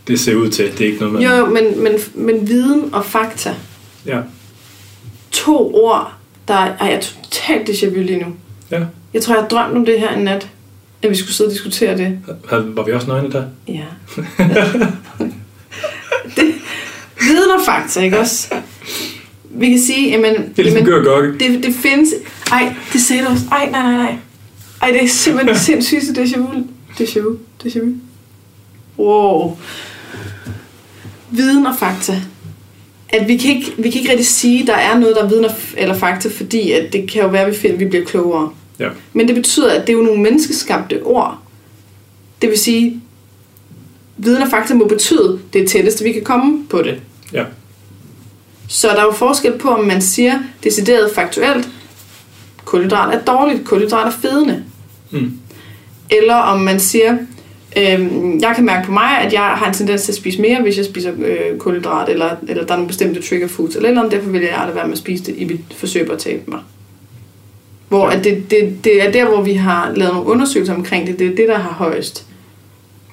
det ser ud til, det er ikke noget, man... Jo, men, men, men viden og fakta, Ja, to ord, der er, ej, jeg er totalt déjà vu lige nu. ja. Jeg tror, jeg har drømt om det her en nat, at vi skulle sidde og diskutere det. Var vi også nøgne der? Ja. det, viden og fakta, ikke også? Vi kan sige, jamen, Det er ligesom gør gokke. det, det findes... Ej, det sagde du også. Ej, nej, nej, nej. Ej, det er simpelthen det (laughs) sindssygt, déjà vu. Déjà vu. Déjà vu. Wow. Viden og fakta. At vi kan ikke, vi kan ikke rigtig sige, at der er noget, der er viden eller fakta, fordi at det kan jo være, at vi finder, at vi bliver klogere. Ja. Men det betyder, at det er jo nogle menneskeskabte ord. Det vil sige, viden og fakta må betyde det tætteste, vi kan komme på det. Ja. Så der er jo forskel på, om man siger decideret faktuelt, kulhydrat er dårligt, kulhydrat er fedende. Mm. Eller om man siger, øhm, jeg kan mærke på mig, at jeg har en tendens til at spise mere, hvis jeg spiser øh, kulhydrat, eller, eller der er nogle bestemte trigger foods, eller, eller andet, derfor vil jeg lade være med at spise det i mit forsøg på at tabe mig. Hvor at det, det, det er der, hvor vi har lavet nogle undersøgelser omkring det, det er det, der har højst.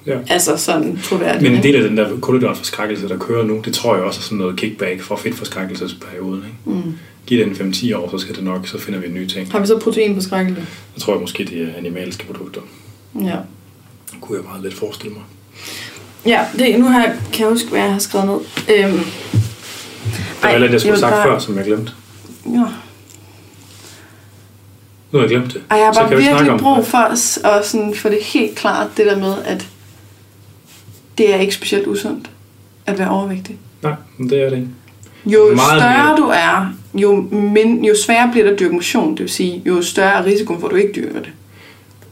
Ja. Altså sådan troværdigt. Men en del af den der kulhydratforskrækkelse, der kører nu, det tror jeg også er sådan noget kickback fra fedtforskrækkelsesperioden. Ikke? Mm. Giv den 5-10 år, så skal det nok, så finder vi nye ting. Har vi så protein på skrækkelse? Jeg tror jeg måske, det er animalske produkter. Ja. Det kunne jeg meget lidt forestille mig. Ja, det, nu har jeg, kan jeg huske, hvad jeg har skrevet ned. Øhm, Det var alt, jeg skulle have sagt bare- før, som jeg glemte. Ja. Nu har jeg glemt det. Og jeg har bare virkelig brug for at, at sådan, få det helt klart, det der med, at det er ikke specielt usundt at være overvægtig. Nej, men det er det ikke. Jo Meget større mere. du er, jo, min, jo sværere bliver det at dyrke motion. Det vil sige, jo større er risikoen for, at du ikke dyrker det.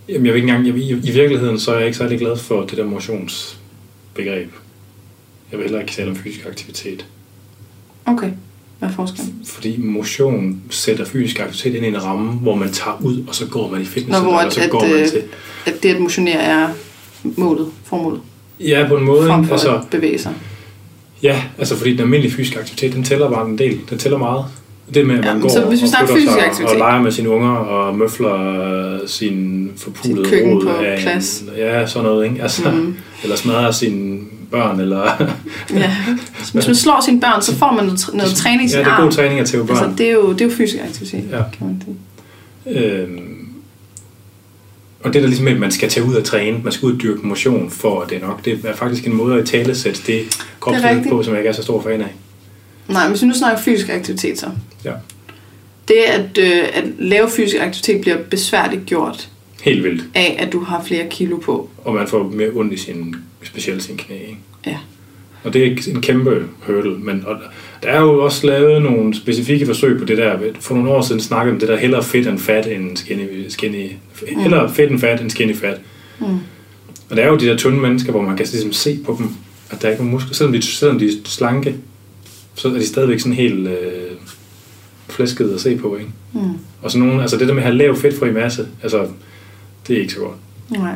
Jamen, jeg vil ikke engang, jeg, i, I virkeligheden så er jeg ikke særlig glad for det der motionsbegreb. Jeg vil heller ikke tale om fysisk aktivitet. Okay, hvad er forskellen? Fordi motion sætter fysisk aktivitet ind i en ramme, hvor man tager ud, og så går man i fitness, Nå, hvor og så at, går man øh, til. At det at motionere er målet, formålet, Ja, på en måde. frem for Altså, at bevæge sig. ja, altså fordi den almindelige fysiske aktivitet, den tæller bare en del. Den tæller meget. Det med, at Ja, man men går så hvis vi snakker fysisk sig aktivitet. og leger med sine unger og møfler øh, sin forpulede køkken rod på af plads. En, ja, sådan noget. Ikke? Altså, mm. Eller smadrer sine børn, eller... Ja. (laughs) Hvis man slår sine børn, så får man noget, noget træning i ja, sin det er god træning at tæve børn. Altså, det er jo, det er jo fysisk aktivitet, Ja. kan man sige. Øhm, og det der ligesom med, at man skal tage ud og træne, man skal ud og dyrke motion for det nok, det er faktisk en måde at tale sætte det kropsligt på, som jeg ikke er så stor fan af. Nej, men hvis vi nu snakker fysisk aktivitet så. Ja. Det at, øh, at lave fysisk aktivitet bliver besværligt gjort Helt vildt. af, at du har flere kilo på. Og man får mere ondt i sin, specielt sin knæ. Ikke? Ja. Og det er en kæmpe hurdle. Men og der er jo også lavet nogle specifikke forsøg på det der. For nogle år siden snakkede om det der hellere fedt end fat end skinny, skinny mm. hellere fedt end fat end skinny fat. Mm. Og der er jo de der tynde mennesker, hvor man kan ligesom se på dem, at der er ikke er muskler. Selvom de, selvom de er slanke, så er de stadigvæk sådan helt øh, flæskede at se på. Ikke? Mm. Og så nogle, altså det der med at have lav fedtfri masse, altså det er ikke så godt. Nej.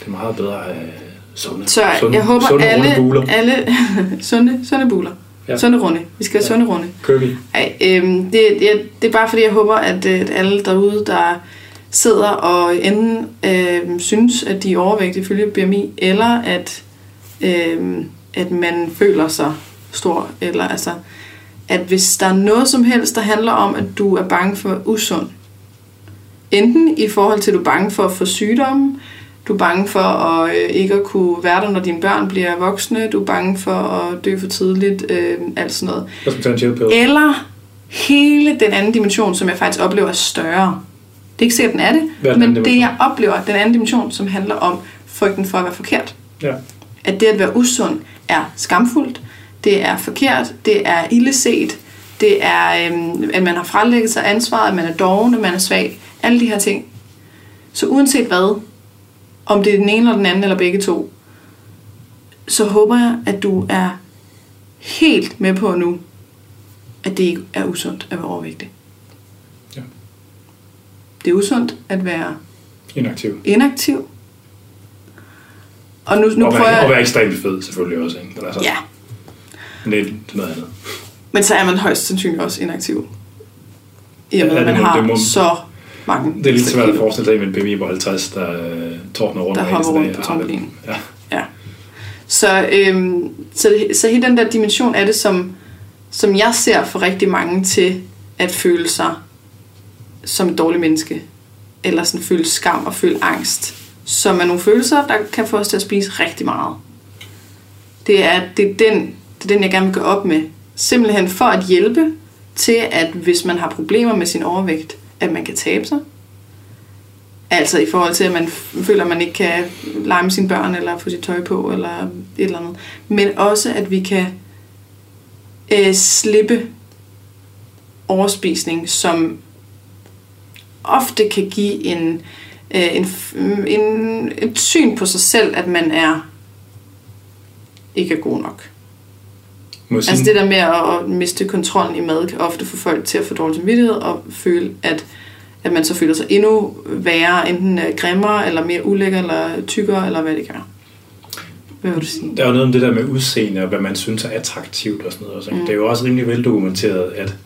Det er meget bedre at have sunde, Så sunde, jeg håber sunde alle, runde buler. alle (laughs) sunde, sunde buler. Ja. Ja. Sunde runde. Vi skal have sunde runde. Curvy. Ej, øhm, det, det, det er bare fordi, jeg håber, at, øh, at alle derude, der sidder og enten øh, synes, at de er overvægtige ifølge BMI, eller at, øh, at man føler sig stor, eller altså, at hvis der er noget som helst, der handler om, at du er bange for usund, enten i forhold til, at du er bange for at få sygdomme, du er bange for at øh, ikke at kunne være der, når dine børn bliver voksne, du er bange for at dø for tidligt, øh, alt sådan noget. Eller hele den anden dimension, som jeg faktisk oplever er større. Det er ikke sikkert, den er det, Hvad er men det jeg oplever, den anden dimension, som handler om frygten for at være forkert. Ja. At det at være usund er skamfuldt, det er forkert, det er illeset, det er, øhm, at man har frelægget sig ansvaret, at man er doven, at man er svag. Alle de her ting. Så uanset hvad, om det er den ene eller den anden, eller begge to, så håber jeg, at du er helt med på nu, at det ikke er usundt at være overvægtig. Ja. Det er usundt at være Inaktiv. inaktiv. Og nu, nu og, prøver være, og jeg... være ekstremt fed, selvfølgelig også. Ikke? Altså, Ja, men det, er, noget andet. men så er man højst sandsynligt også inaktiv. I og med, at man må- har må- så mange Det er lidt svært at forestille sig med en BMI på 50, der øh, tårner rundt Der hopper rundt på og har det- trampolin. Ja. Ja. Så, øhm, så, så hele den der dimension er det, som, som jeg ser for rigtig mange til at føle sig som et dårligt menneske. Eller sådan føle skam og føle angst. Som er nogle følelser, der kan få os til at spise rigtig meget. Det er, det er, den, det er den, jeg gerne vil gå op med. Simpelthen for at hjælpe til, at hvis man har problemer med sin overvægt, at man kan tabe sig. Altså i forhold til, at man føler, at man ikke kan lege med sine børn, eller få sit tøj på, eller et eller andet. Men også, at vi kan øh, slippe overspisning, som ofte kan give en, øh, en, en, et syn på sig selv, at man er ikke er god nok. Må sige, Altså det der med at, at miste kontrollen i mad, kan ofte få folk til at få dårlig samvittighed og føle, at, at man så føler sig endnu værre, enten øh, grimmere, eller mere ulækker, eller tykkere, eller hvad det kan. Hvad vil du sige? der er jo noget om det der med udseende og hvad man synes er attraktivt og sådan noget. Også? Mm. Det er jo også rimelig veldokumenteret, at,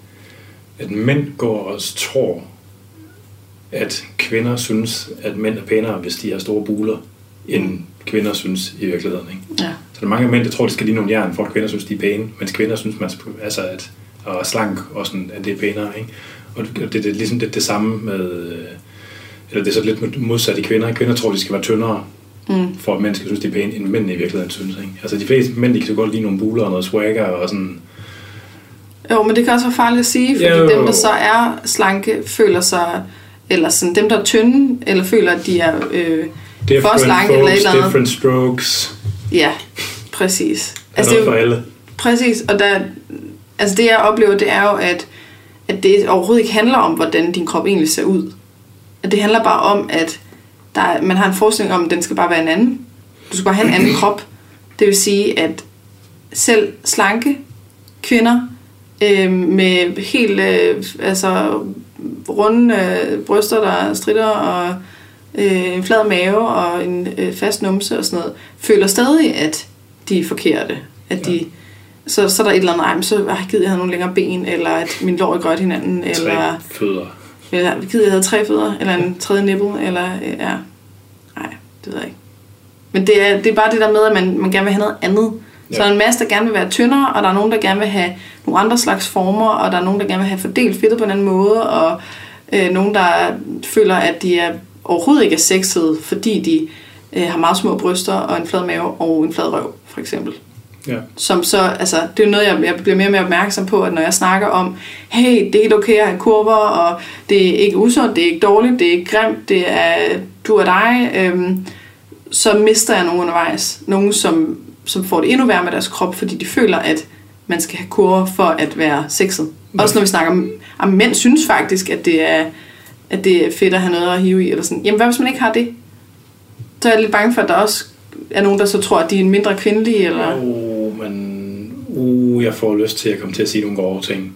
at mænd går og tror, at kvinder synes, at mænd er pænere, hvis de har store buler, end kvinder synes i virkeligheden. Ikke? Ja. Så der er mange mænd, der tror, de skal lige nogle jern, for at kvinder synes, de er pæne, mens kvinder synes, man altså at, og slank, og sådan, at det er pænere. Ikke? Og det, det, det er ligesom det, det samme med, øh, eller det er så lidt modsat i kvinder. Kvinder tror, de skal være tyndere, Mm. for at mænd skal synes, de er pæne, end mændene i virkeligheden synes. Ikke? Altså de fleste mænd, de kan så godt lide nogle buler og noget swagger og sådan. Jo, men det kan også være farligt at sige, fordi Jo. dem, der så er slanke, føler sig, eller sådan, dem, der er tynde, eller føler, at de er øh, for slanke, eller et folks, eller andet. different strokes. Ja, præcis. Altså, det er for alle. Præcis, og der, altså det jeg oplever, det er jo, at, at det overhovedet ikke handler om, hvordan din krop egentlig ser ud. At det handler bare om, at der, er- man har en forestilling om, at den skal bare være en anden. Du skal bare have en anden (clears throat) krop. Det vil sige, at selv slanke kvinder øh, med helt øh, altså, runde øh, bryster, der strider, og øh, en flad mave og en øh, fast numse og sådan noget, føler stadig, at de er forkerte. At de, så, så er der et eller andet, ej, så har jeg givet, jeg havde nogle længere ben, eller at min lår er grønt hinanden, eller, Tre fødder. eller givet, jeg havde tre fødder, eller en tredje nipple, eller øh, ja, nej, det ved jeg ikke. Men det er, det er bare det der med, at man, man gerne vil have noget andet. Ja. Så Ja. der er en masse, der gerne vil være tyndere, og der er nogen, der gerne vil have nogle andre slags former, og der er nogen, der gerne vil have fordelt fedtet på en anden måde, og øh, nogen, der føler, at de er overhovedet ikke er sexede, fordi de øh, har meget små bryster og en flad mave og en flad røv, for eksempel. Ja. Som så, altså, det er jo noget, jeg, jeg bliver mere og mere opmærksom på, at når jeg snakker om, hey, det er okay at have kurver, og det er ikke usundt, det er ikke dårligt, det er ikke grimt, det er du og dig, øhm, så mister jeg nogen undervejs. Nogen, som som får det endnu værre med deres krop, fordi de føler, at man skal have kurver for at være sexet. Også når vi snakker om, at mænd synes faktisk, at det er, at det er fedt at have noget at hive i, eller sådan. Jamen, hvad hvis man ikke har det? Så er jeg lidt bange for, at der også er nogen, der så tror, at de er en mindre kvindelige, eller... Oh, men uh, jeg får lyst til at komme til at sige nogle grove ting.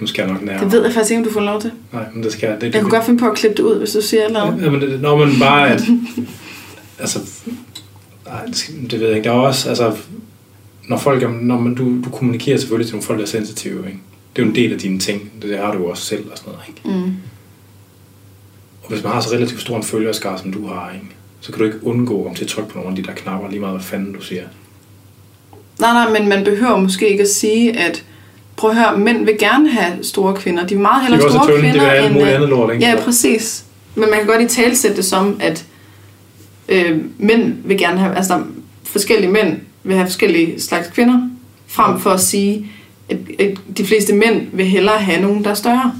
Nu skal jeg nok nærmere. Det ved jeg faktisk ikke, om du får lov til. Nej, men det skal jeg. Det, det, Jeg kunne godt finde på at klippe det ud, hvis du siger et eller andet. Ja, men det, når man bare at, (laughs) altså, nej, det, skal- det ved jeg ikke. Der er også, altså, når folk, når man, du, du kommunikerer selvfølgelig til nogle folk, der er sensitive, ikke? Det er jo en del af dine ting. Det, det har du også selv og sådan noget, ikke? Mm. Og hvis man har så relativt stor en følgerskare, som du har, ikke? Så kan du ikke undgå at komme til at trykke på nogle af de der knapper, lige meget hvad fanden du siger. Nej, nej, men man behøver måske ikke at sige, at prøv at høre, mænd vil gerne have store kvinder. De vil meget De hellere vil store have tynde, de kvinder vil have alt muligt øh, andet lort, ikke? Ja, præcis. Men man kan godt i talsætte det som, at øh, mænd vil gerne have, altså er forskellige mænd vil have forskellige slags kvinder, frem for at sige, at, at de fleste mænd vil hellere have nogen, der er større.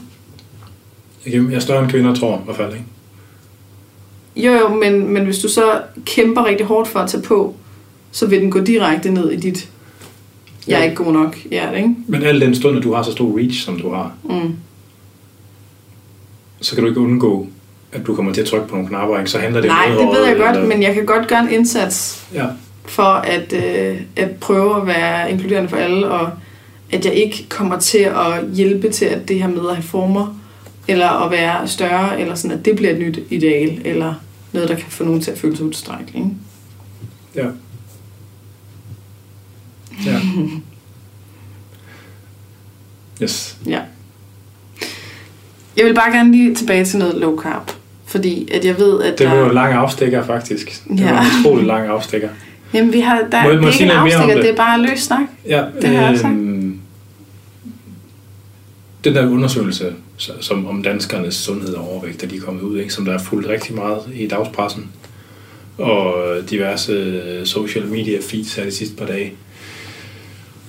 Jeg er større end kvinder, tror jeg i hvert fald, ikke? Jo, jo, men, men hvis du så kæmper rigtig hårdt for at tage på, så vil den gå direkte ned i dit, jeg er ikke god nok hjerte, ikke? Men al den stund, at du har så stor reach, som du har, Mm. så kan du ikke undgå, at du kommer til at trykke på nogle knapper, ikke? Så handler det Nej, det ved jeg godt, eller- men jeg kan godt gøre en indsats Ja, for at, øh, at prøve at være inkluderende for alle, og at jeg ikke kommer til at hjælpe til, at det her med at have former, eller at være større, eller sådan, at det bliver et nyt ideal, eller noget, der kan få nogen til at føle sig utilstrækkelige. ikke? ja. Ja. Yes. Ja. Jeg vil bare gerne lige tilbage til noget low carb, fordi at jeg ved, at Det var der... jo en lang afstikker, faktisk. Det Ja. var en utrolig lang afstikker. Jamen, vi har, der, Må det er ikke en afstikker, det? det er bare løs snak. Ja, Det har jeg sagt. Den der undersøgelse, som om danskernes sundhed og overvægt, der lige er kommet ud, ikke, som der er fulgt rigtig meget i dagspressen, og diverse øh, social media feeds her de sidste par dage,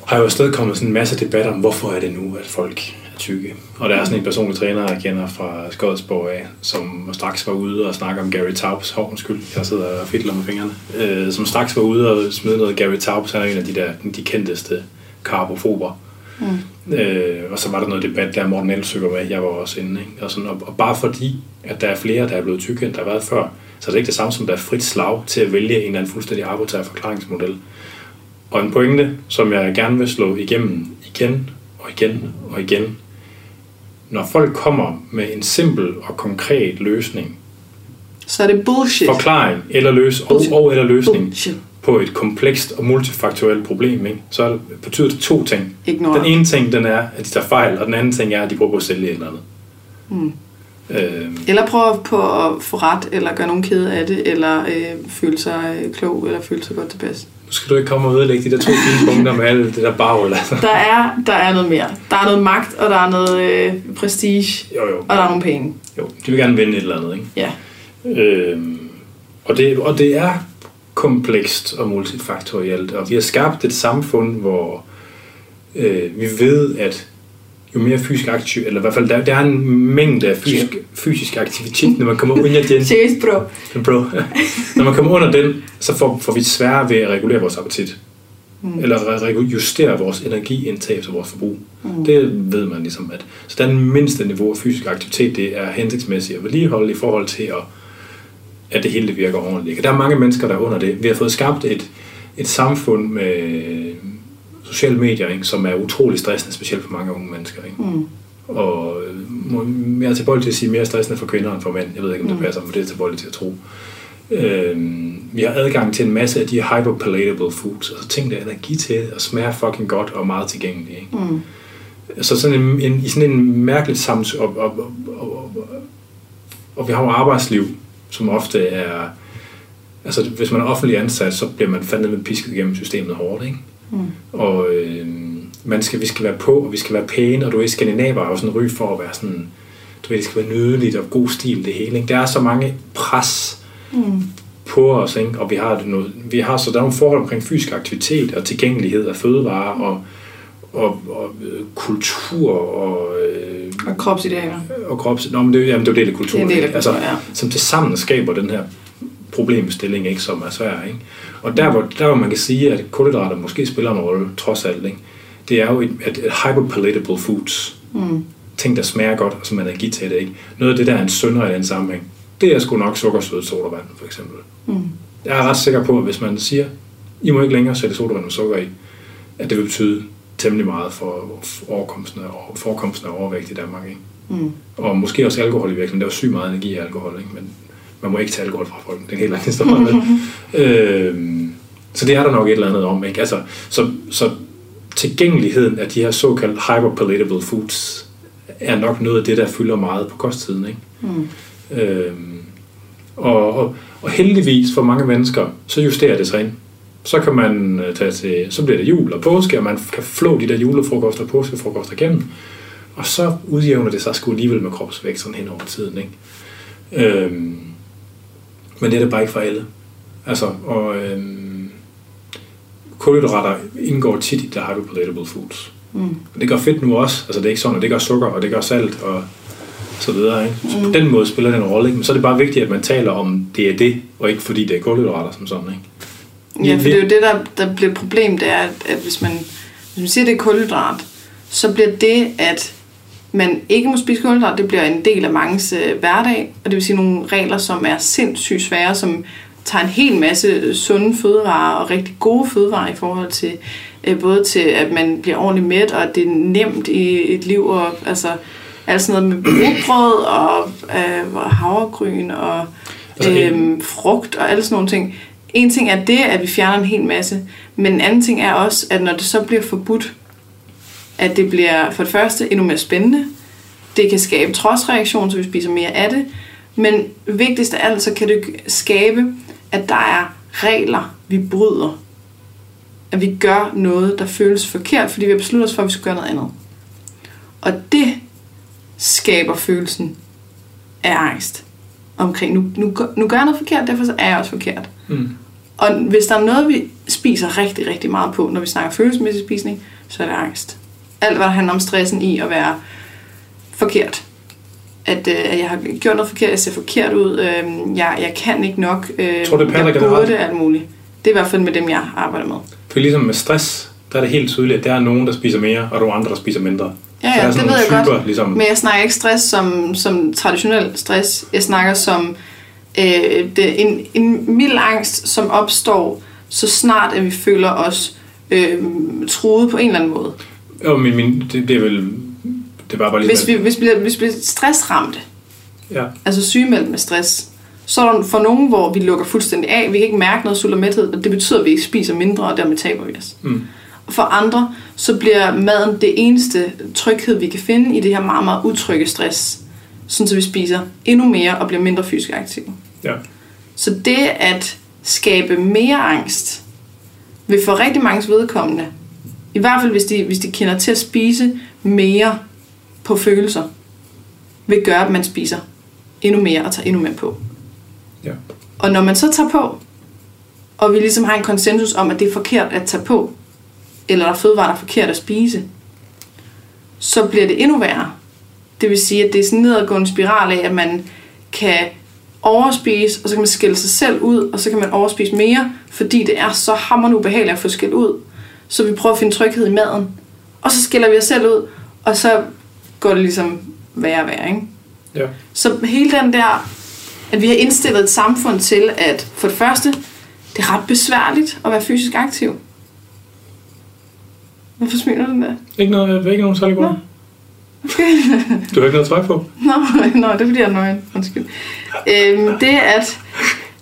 har jo afsted kommet sådan en masse debat om, hvorfor er det nu, at folk er tykke. Og der er sådan en personlig træner, jeg kender fra Skodsborg af, som straks var ude og snakke om Gary Taubes, hov, undskyld, jeg sidder og fidler med fingrene, øh, som straks var ude og smide noget Gary Taubes, han er en af de der de kendteste karbofober. Mm. Øh, og så var der noget debat der, Morten Elsøger med, jeg var også inde. Ikke? Og, sådan, og, og bare fordi, at der er flere, der er blevet tykke, end der har været før, så er det ikke det samme som, der er frit slag til at vælge en eller anden fuldstændig arbitrær forklaringsmodel. Og en pointe, som jeg gerne vil slå igennem igen og igen og igen. Når folk kommer med en simpel og konkret løsning, Så er det bullshit. forklaring eller løs og, Bullshit. og eller løsning Bullshit. På et komplekst og multifaktuelt problem, ikke? så er det, betyder det to ting. Ignore. Den ene ting, den er, at de tager fejl, og den anden ting er, at de prøver på at sælge et eller andet. Mm. Øh, Eller prøve på at få ret, eller gøre nogen kede af det, eller øh, føle sig øh, klog, eller føle sig godt tilpas. nu skal du ikke komme og ødelægge de der to fine punkter med alt det der bagl. Altså. Der er, der er noget mere. Der er noget magt, og der er noget øh, prestige, Jo, jo. og der er nogle penge. jo. De vil gerne vinde et eller andet. Ikke? Ja. Øh, og, det, og det er komplekst og multifaktorielt, og vi har skabt et samfund, hvor øh, vi ved, at jo mere fysisk aktiv, eller i hvert fald, der, der er en mængde af fysisk, fysisk aktivitet, når man kommer under den, (laughs) Seriøst, bro. bro, når man kommer under den, så får, får vi sværere ved at regulere vores appetit. Mm. Eller justere vores energiindtag til vores forbrug. Mm. Det ved man ligesom, at så den mindste niveau af fysisk aktivitet, det er hensigtsmæssigt at vedligeholde i forhold til, at, at det hele det virker ordentligt. Og der er mange mennesker, der er under det. Vi har fået skabt et, et samfund med sociale medier, ikke, som er utrolig stressende, specielt for mange unge mennesker. Ikke? Mm. Og øh, jeg er tilbøjelig til at sige mere stressende for kvinder end for mænd. Jeg ved ikke, om det passer, men det er tilbøjelig til at tro. Øhm, vi har adgang til en masse af de hyperpalatable foods, altså ting, der er energi til og smager fucking godt og er meget tilgængelige. Ikke? Mm. Så sådan en, en, i sådan en mærkeligt sams... Og, og, og, og, og, og vi har jo arbejdsliv, som ofte er... Altså, hvis man er offentlig ansat, så bliver man fandme med pisket igennem systemet hårdt, ikke? Mm. Og øh, man skal, vi skal være på, og vi skal være pæne, og du ved, skandinaver har jo sådan ry for at være sådan... Du ved, det skal være nydeligt og god stil, det hele, ikke? Der er så mange pres Mm. på os, ikke? og vi har, det noget, vi har så der er nogle forhold omkring fysisk aktivitet og tilgængelighed af fødevarer og, og, og øh, kultur og, øh, Og kropsidealer. og krops... Nå, men det, jamen, det er jo del af kulturen. Det er del af altså, kulturen, ja. Som til sammen skaber den her problemstilling, ikke, som er svær. Ikke? Og der hvor, der hvor man kan sige, at kulhydrater måske spiller en rolle, trods alt, ikke? det er jo et, et, et hyperpalatable foods. Mm. Ting, der smager godt, og som er energi til det. Ikke? Noget af det, der er en synder i den sammenhæng, det er sgu nok sukkersødet sodavand, for eksempel. Mm. Jeg er ret sikker på, at hvis man siger, I må ikke længere sætte sodavand med sukker i, at det vil betyde temmelig meget for forekomsten af, forekomsten af overvægt i Danmark. Ikke? Mm. Og måske også alkohol i virkeligheden. Der er jo sygt meget energi i alkohol, ikke? men man må ikke tage alkohol fra folk. Det er en helt anden historie. (laughs) øhm, så det er der nok et eller andet om. Ikke? Altså, så, så tilgængeligheden af de her såkaldte hyperpalatable foods er nok noget af det, der fylder meget på kosttiden. Ikke? Mm. Øhm, og, og, og heldigvis for mange mennesker, så justerer det sig ind. Så kan man øh, tage til, så bliver det jul og påske, og man kan flå de der julefrokoster og påskefrokoster igennem. Og så udjævner det sig sgu alligevel med kropsvægt sådan hen over tiden. Ikke? Øhm, men det er det bare ikke for alle. Altså, og øhm, kulhydrater indgår tit i de hyperpalatable foods. Mm. Og det gør fedt nu også. Altså det er ikke sådan, at det gør sukker, og det gør salt, og så videre. Ikke? Så på Mm. den måde spiller det en rolle. Ikke? Men så er det bare vigtigt, at man taler om, det er det, og ikke fordi det er kulhydrater som sådan. Ikke? Ja, for det er jo det, der, der bliver et problem, det er, at, hvis, man, hvis man siger, at det er kulhydrat, så bliver det, at man ikke må spise kulhydrat, det bliver en del af manges øh, hverdag, og det vil sige nogle regler, som er sindssygt svære, som tager en hel masse sunde fødevarer og rigtig gode fødevarer i forhold til øh, både til, at man bliver ordentligt mæt, og at det er nemt i et liv, og altså alt sådan noget med rugbrød og øh, og havregryn og Altså, øhm, frugt og alle sådan nogle ting. En ting er det, at vi fjerner en hel masse, men en anden ting er også, at når det så bliver forbudt, at det bliver for det første endnu mere spændende. Det kan skabe trodsreaktion, så vi spiser mere af det. Men vigtigst af alt, så kan det skabe, at der er regler, vi bryder. At vi gør noget, der føles forkert, fordi vi har besluttet os for, at vi skal gøre noget andet. Og det skaber følelsen af angst omkring, nu, nu, gør- nu gør jeg noget forkert, derfor så er jeg også forkert. Mm. Og hvis der er noget, vi spiser rigtig, rigtig meget på, når vi snakker følelsesmæssig spisning, så er det angst. Alt, hvad der handler om stressen i at være forkert. At, øh, at jeg har gjort noget forkert, jeg ser forkert ud, øh, jeg, jeg kan ikke nok, øh, Tror du, det jeg burde alt muligt. Det er i hvert fald med dem, jeg arbejder med. For ligesom med stress, der er det helt tydeligt, at der er nogen, der spiser mere, og der er andre, der spiser mindre. Ja, ja, det ved jeg nogle godt. typer, Ligesom, Men jeg snakker ikke stress som, som traditionel stress. Jeg snakker som øh, det, en, en mild angst, som opstår, så snart at vi føler os øh, truet på en eller anden måde. jo, min, min, det, det er vel... Det var bare lige Hvis vi, hvis vi, bliver, hvis vi bliver stressramte, Ja, altså sygemeldt med stress, så er der for nogen, hvor vi lukker fuldstændig af. Vi kan ikke mærke noget sult og mæthed, og det betyder, at vi ikke spiser mindre, og dermed taber vi os. mm, For andre, så bliver maden det eneste tryghed, vi kan finde i det her meget, meget utrygge stress. Sådan så vi spiser endnu mere og bliver mindre fysisk aktive. Ja. Så det at skabe mere angst, vil for rigtig mange vedkommende, i hvert fald hvis de, hvis de kender til at spise mere på følelser, vil gøre, at man spiser endnu mere og tager endnu mere på. Ja. Og når man så tager på, og vi ligesom har en konsensus om, at det er forkert at tage på, eller der er fødevarer, der er forkert at spise, så bliver det endnu værre. Det vil sige, at det er sådan en nedadgående spiral af, at man kan overspise, og så kan man skille sig selv ud, og så kan man overspise mere, fordi det er så hammerende ubehageligt at få skældt ud. Så vi prøver at finde tryghed i maden, og så skiller vi os selv ud, og så går det ligesom værre og værre, ikke? Ja. Så hele den der, at vi har indstillet et samfund til, at for det første, det er ret besværligt at være fysisk aktiv. Hvorfor smiler du der? Ikke, noget, ikke nogen særlig Nå. (laughs) Du har ikke noget tøj på. Nå, nå, det er fordi, jeg er nøgen. Undskyld. Øhm, det at,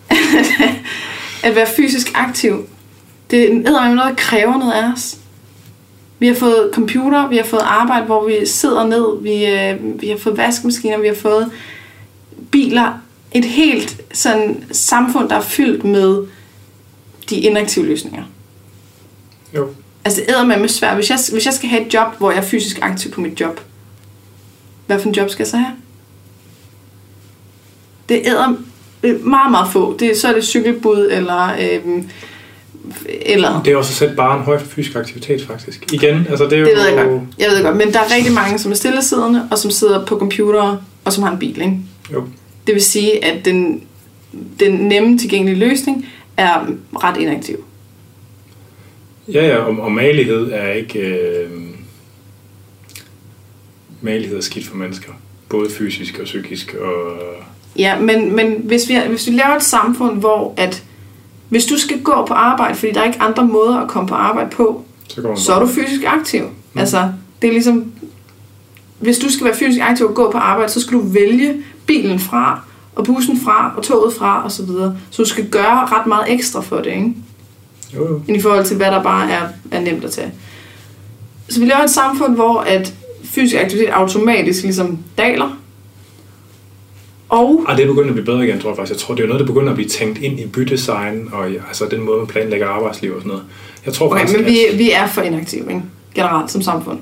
(laughs) at være fysisk aktiv, det er noget, der kræver noget af os. Vi har fået computer, vi har fået arbejde, hvor vi sidder ned, vi, øh, vi har fået vaskemaskiner, vi har fået biler. Et helt sådan samfund, der er fyldt med de inaktive løsninger. Jo. Altså æder med svært. Hvis jeg, hvis jeg skal have et job, hvor jeg er fysisk aktiv på mit job, hvad for en job skal jeg så have? Det æder meget, meget få. Det, så er det cykelbud, eller... Øhm, eller Det er også at sætte bare en høj fysisk aktivitet, faktisk. Igen, altså det er jo... det ved jeg godt. Jeg ved godt. Men der er rigtig mange, som er stillesiddende, og som sidder på computer, og som har en bil. Ikke? Jo. Det vil sige, at den den nemme tilgængelige løsning, er ret inaktiv. Ja, ja, og, og malighed er ikke... Øh, malighed er skidt for mennesker. Både fysisk og psykisk. Og, Ja, men, men hvis, vi, hvis vi laver et samfund, hvor at hvis du skal gå på arbejde, fordi der er ikke andre måder at komme på arbejde på, så, går så er du fysisk aktiv. Mm. Altså, det er ligesom, hvis du skal være fysisk aktiv og gå på arbejde, så skal du vælge bilen fra, og bussen fra, og toget fra, og så videre. Så du skal gøre ret meget ekstra for det, ikke? Jo, jo. End i forhold til, hvad der bare er, er nemt at tage. Så vi laver et samfund, hvor at fysisk aktivitet automatisk ligesom daler. Og Ej, det er begyndt at blive bedre igen, tror jeg faktisk. Jeg tror, det er noget, der begynder at blive tænkt ind i bydesign, og i, altså den måde, man planlægger arbejdsliv og sådan noget. Jeg tror okay, faktisk, men vi, vi er for inaktive, ikke? Generelt som samfund.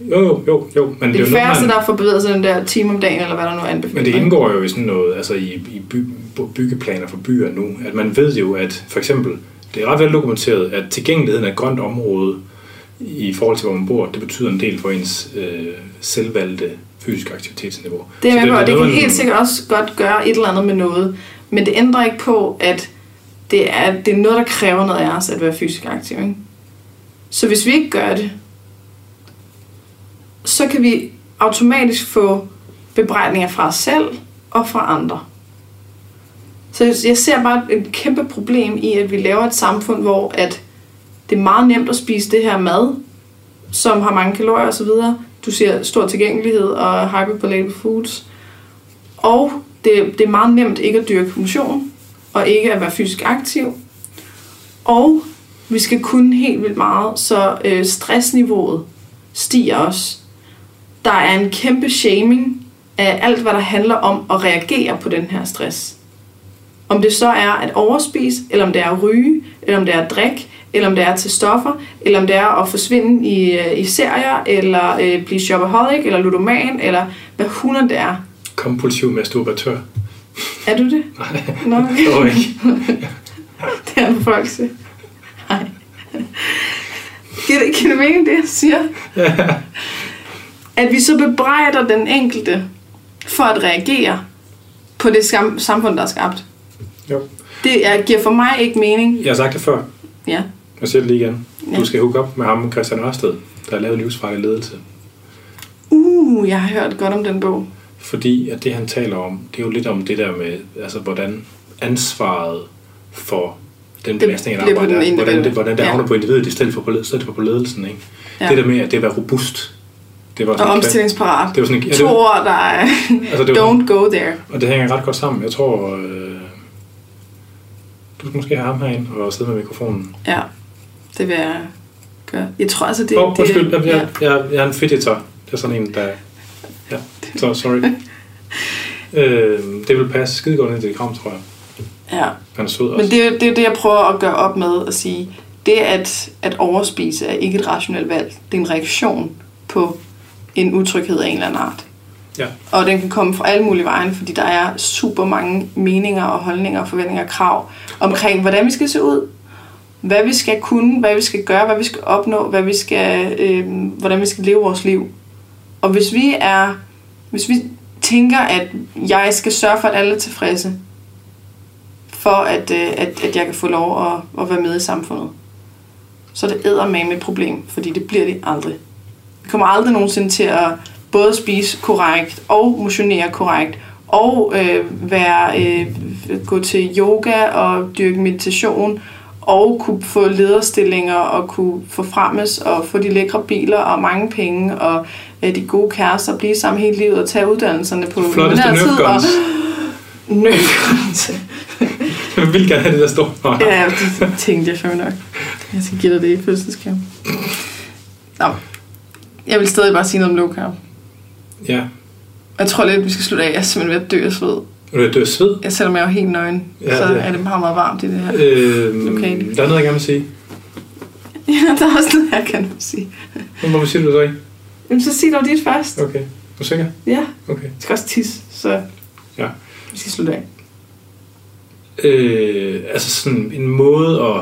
at, jo, jo, jo, jo, men Det er jo de noget, færreste, man- der får bevæget sig den der time om dagen, eller hvad der nu er anbefalet. Men det indgår jo i sådan noget, altså i, i by, byggeplaner for byer nu, at man ved jo, at for eksempel, det er ret vel dokumenteret, at tilgængeligheden af grønt område i forhold til, hvor man bor, det betyder en del for ens øh, selvvalgte fysiske aktivitetsniveau. Det er med på, det noget, kan helt sikkert også godt gøre et eller andet med noget. Men det ændrer ikke på, at det er, det er noget, der kræver noget af os at være fysisk aktiv. Ikke? Så hvis vi ikke gør det, så kan vi automatisk få bebrejdninger fra os selv og fra andre. Så jeg- jeg ser bare et kæmpe problem i, at vi laver et samfund, hvor at det er meget nemt at spise det her mad, som har mange kalorier osv. Du siger stor tilgængelighed og hyperpalatable foods. Og det, det er meget nemt ikke at dyrke motion, og ikke at være fysisk aktiv. Og vi skal kunne helt vildt meget, så øh, stressniveauet stiger også. Der er en kæmpe shaming af alt, hvad der handler om at reagere på den her stress. Om det så er at overspise, eller om det er at ryge, eller om det er at drikke, eller om det er tage stoffer, eller om det er at forsvinde i, øh, i serier, eller øh, blive shopaholic, eller ludoman, eller hvad hunder det er. Kompulsiv masturbatør. Er du det? Nej, Nå, okay. det var ikke. (laughs) det er folk siger. Nej. Giver det, giver det mening, det jeg siger? (laughs) At vi så bebrejder den enkelte for at reagere på det skam- samfund, der er skabt. Jo. Det er, giver for mig ikke mening. Jeg har sagt det før. Ja. Jeg siger det lige igen. Ja. Du skal hook op med ham, Christian Ørsted, der har lavet livsfarlig ledelse. Uh, jeg har hørt godt om den bog. Fordi at det, han taler om, det er jo lidt om det der med, altså hvordan ansvaret for den belastning af bliver på arbejde den er, hvordan det, hvordan det Ja. havner på individet i stedet for på, led- i stedet for på ledelsen. Ikke? Ja. Det der med, at det var robust. Det var Og sådan en- omstillingsparat. Det var sådan ja, det, To var, der er altså det var, don't go there. og det hænger ret godt sammen. Jeg tror, øh, du skal måske have ham herind og sidde med mikrofonen. Ja, det vil jeg gøre. Jeg tror altså, det, Åh, oh, undskyld, jeg, ja. jeg, jeg, jeg er en fidgeter. Det er sådan en, der... Ja, så sorry. (laughs) øh, det vil passe skide godt ind til det kram, tror jeg. ja. Han er sød også. Men det, er det det, jeg prøver at gøre op med at sige. Det at, at overspise er ikke et rationelt valg. Det er en reaktion på en utryghed af en eller anden art. Ja. Og den kan komme fra alle mulige veje, fordi der er super mange meninger og holdninger og forventninger og krav omkring, hvordan vi skal se ud, hvad vi skal kunne, hvad vi skal gøre, hvad vi skal opnå, hvad vi skal, øh, hvordan vi skal leve vores liv. Og hvis vi er, hvis vi tænker, at jeg skal sørge for, at alle er tilfredse, for at, øh, at, at jeg kan få lov at, at være med i samfundet, så er det eddermame et problem, fordi det bliver det aldrig. Vi kommer aldrig nogensinde til at både spise korrekt og motionere korrekt og øh, være, øh, gå til yoga og dyrke meditation og kunne få lederstillinger og kunne få fremmes og få de lækre biler og mange penge og øh, de gode kærester og blive sammen hele livet og tage uddannelserne på Flotteste tid og. Nerfguns. (laughs) Jeg vil gerne have det der står. Ja, det tænkte jeg fandme nok. Jeg skal give dig det i fødselsgave. Nå. Jeg vil stadig bare sige noget om low carb. Ja. Jeg tror lidt, vi skal slutte af. Jeg er simpelthen ved at dø af sved. Og det er sved. Jeg selvom jeg er jo helt nøgen, Ja, ja, så det- er det meget, meget varmt i det her. Øh, Okay. Der er noget, jeg gerne vil sige. (laughs) Ja, der er også noget, jeg kan sige. Hvorfor siger du det så ikke? Jamen, så sig dog dit først. Okay. Er du sikker? Ja, Okay. jeg skal også tisse, så Ja. vi skal slutte af. Øh, altså sådan en måde at...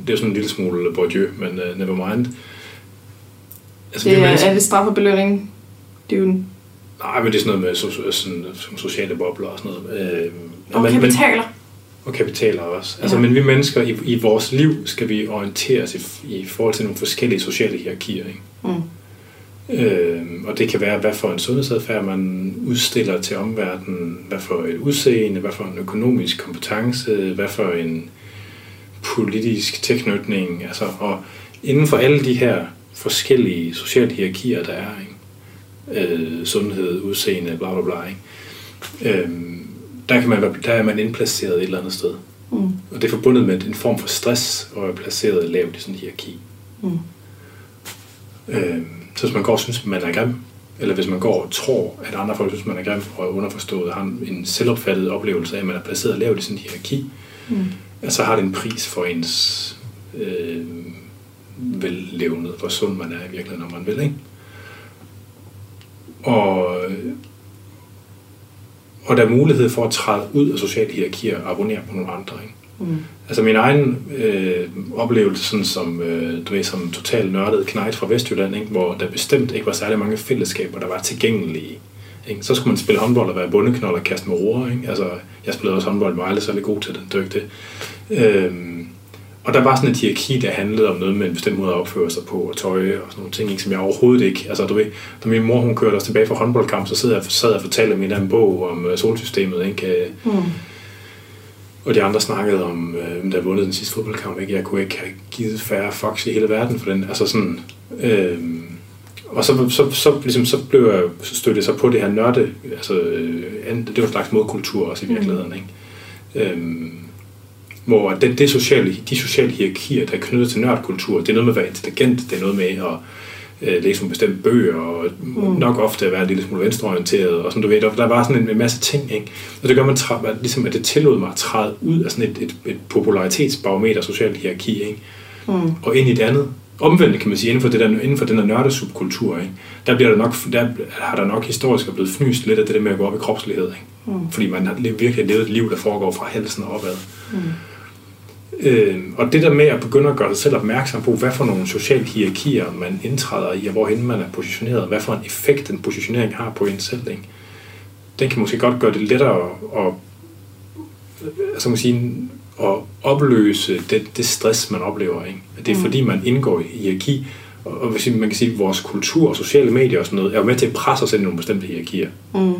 Det er jo sådan en lille smule Bourdieu, men uh, never mind. Altså, Det er, mennesker- er det straf og belønning? Det er jo en... Nej, men det er sådan noget med so- sådan, som sociale bobler og sådan noget. Øh, Og men- kapitaler. og kapitaler også. Altså, Ja. Men vi mennesker i, i vores liv skal vi orientere os i, i forhold til nogle forskellige sociale hierarkier. Ikke? Mm. Øh, og det kan være, hvad for en sundhedsadfærd man udstiller til omverdenen, hvad for et udseende, hvad for en økonomisk kompetence, hvad for en politisk tilknytning. Altså, og inden for alle de her forskellige sociale hierarkier, der er, ikke? Øh, sundhed, udseende, bla bla bla, ikke? Øh, der, kan man, der er man indplaceret et eller andet sted. Mm. Og det er forbundet med en form for stress at være placeret lavt i sådan en hierarki. Mm. Øh, så hvis man går og synes, man er grim, eller hvis man går og tror, at andre folk synes, man er grim, og er underforstået, har en selvopfattet oplevelse af, at man er placeret lavt i sådan en hierarki, Mm. at så har det en pris for ens øh, vellevnet, hvor sund man er i virkeligheden, når man vil. Ikke? Og, og der er mulighed for at træde ud af sociale hierarkier og abonnere på nogle andre. Ikke? Mm. Altså min egen øh, oplevelse sådan som, øh, du ved, som total nørdet knægt fra Vestjylland, ikke? hvor der bestemt ikke var særlig mange fællesskaber, der var tilgængelige. Ikke? Så skulle man spille håndbold og være bundeknold og kaste med roer. Ikke? Altså, jeg spillede også håndbold, men var aldrig særlig god til det. Det var ikke det. Øhm, og der var sådan et hierarki, der handlede om noget med en bestemt måde at opføre sig på, og tøj og sådan nogle ting, ikke? som jeg overhovedet ikke... Altså, du ved, da min mor hun kørte os tilbage fra håndboldkamp, så sad jeg, sad jeg og fortalte om en eller anden bog om øh, solsystemet, ikke? Mm. Og de andre snakkede om, øh, der vundet den sidste fodboldkamp. Ikke? Jeg kunne ikke have givet færre fucks i hele verden for den. Altså sådan, øh, og så, så, så, ligesom, så blev jeg, så jeg så på det her nørde, altså, øh, det var en slags modkultur også i virkeligheden. Ikke? Øh, hvor det, det sociale, de sociale hierarkier, der er knyttet til nørdkultur, det er noget med at være intelligent, det er noget med at øh, læse nogle bestemte bøger, og mm. nok ofte at være en lille smule venstreorienteret, og sådan du ved, der, der var sådan en, en masse ting, ikke? Og det gør man, at, ligesom, at det tillod mig at træde ud af sådan et, et, et popularitetsbarometer, socialt hierarki, ikke? Mm. og ind i det andet. Omvendt kan man sige, inden for, det der, inden for den her nørdesubkultur, ikke? der, bliver der nok, der har der nok historisk blevet fnyst lidt af det der med at gå op i kropslighed. Ikke? Mm. Fordi man har virkelig levet et liv, der foregår fra halsen og opad. Mm. Øh, og det der med at begynde at gøre sig selv opmærksom på, hvad for nogle sociale hierarkier man indtræder i, og hvorhen man er positioneret, hvad for en effekt den positionering har på en selv, ikke? den kan måske godt gøre det lettere at, altså man sige, at opløse det, det stress, man oplever. Ikke? At det er Mm. fordi, man indgår i hierarki, og, og hvis man kan sige, at vores kultur og sociale medier og sådan noget, er jo med til at presse os ind i nogle bestemte hierarkier. Mm.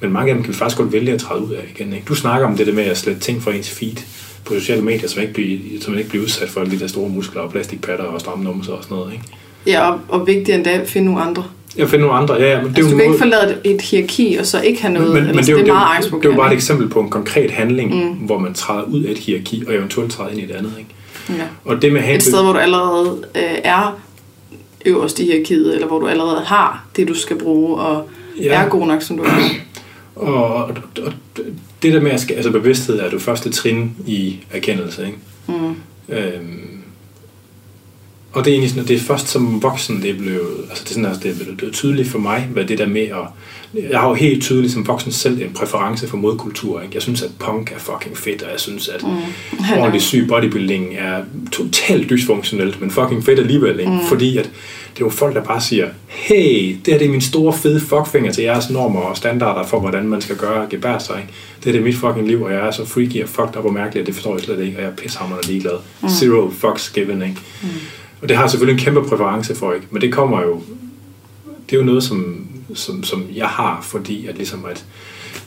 Men mange af dem kan vi faktisk godt vælge at træde ud af igen. Ikke? Du snakker om det der med at slette ting fra ens feed på sociale medier, så man ikke bliver, så man ikke bliver udsat for alle de der store muskler og plastikpatter og stramme numser og sådan noget. Ikke? Ja, og, og vigtigere endda finde nogle andre. Jeg finder nogle andre, ja, ja, men det er Altså, jo du kan ikke måde- forlade et, hierarki, og så ikke have noget. men, men, men det, er jo, det er meget det, er jo- det er jo bare et eksempel på en konkret handling, Mm. hvor man træder ud af et hierarki, og eventuelt træder ind i et andet. Ikke? Ja. Og det med have Et sted, hvor du allerede øh, er øverst i hierarkiet, eller hvor du allerede har det, du skal bruge, og. Ja. er god nok, som du er. Og, og, og det der med at skal, altså bevidsthed er det første trin i erkendelse. Ikke? Mm. Øhm, og det er egentlig sådan, det er først som voksen, det er blevet, altså det er, sådan, altså det er blevet, er tydeligt for mig, hvad det der med at, jeg har jo helt tydeligt som voksen selv en præference for modkultur, ikke? Jeg synes, at punk er fucking fedt, og jeg synes, at Mm. (laughs) ordentlig syg bodybuilding er totalt dysfunktionelt, men fucking fedt alligevel, ikke? Mm. Fordi at det er jo folk, der bare siger, hey, det her det er min store fede fuckfinger til jeres normer og standarder for, hvordan man skal gøre og gebære sig, ikke? Det er det mit fucking liv, og jeg er så freaky og fucked up og mærkelig, at det forstår jeg slet ikke, og jeg er pissehammerende ligeglad. Mm. Zero fucks given, ikke? Mm. Og det har jeg selvfølgelig en kæmpe præference for, ikke? Men det kommer jo, det er jo noget, som, som, som jeg har, fordi at ligesom at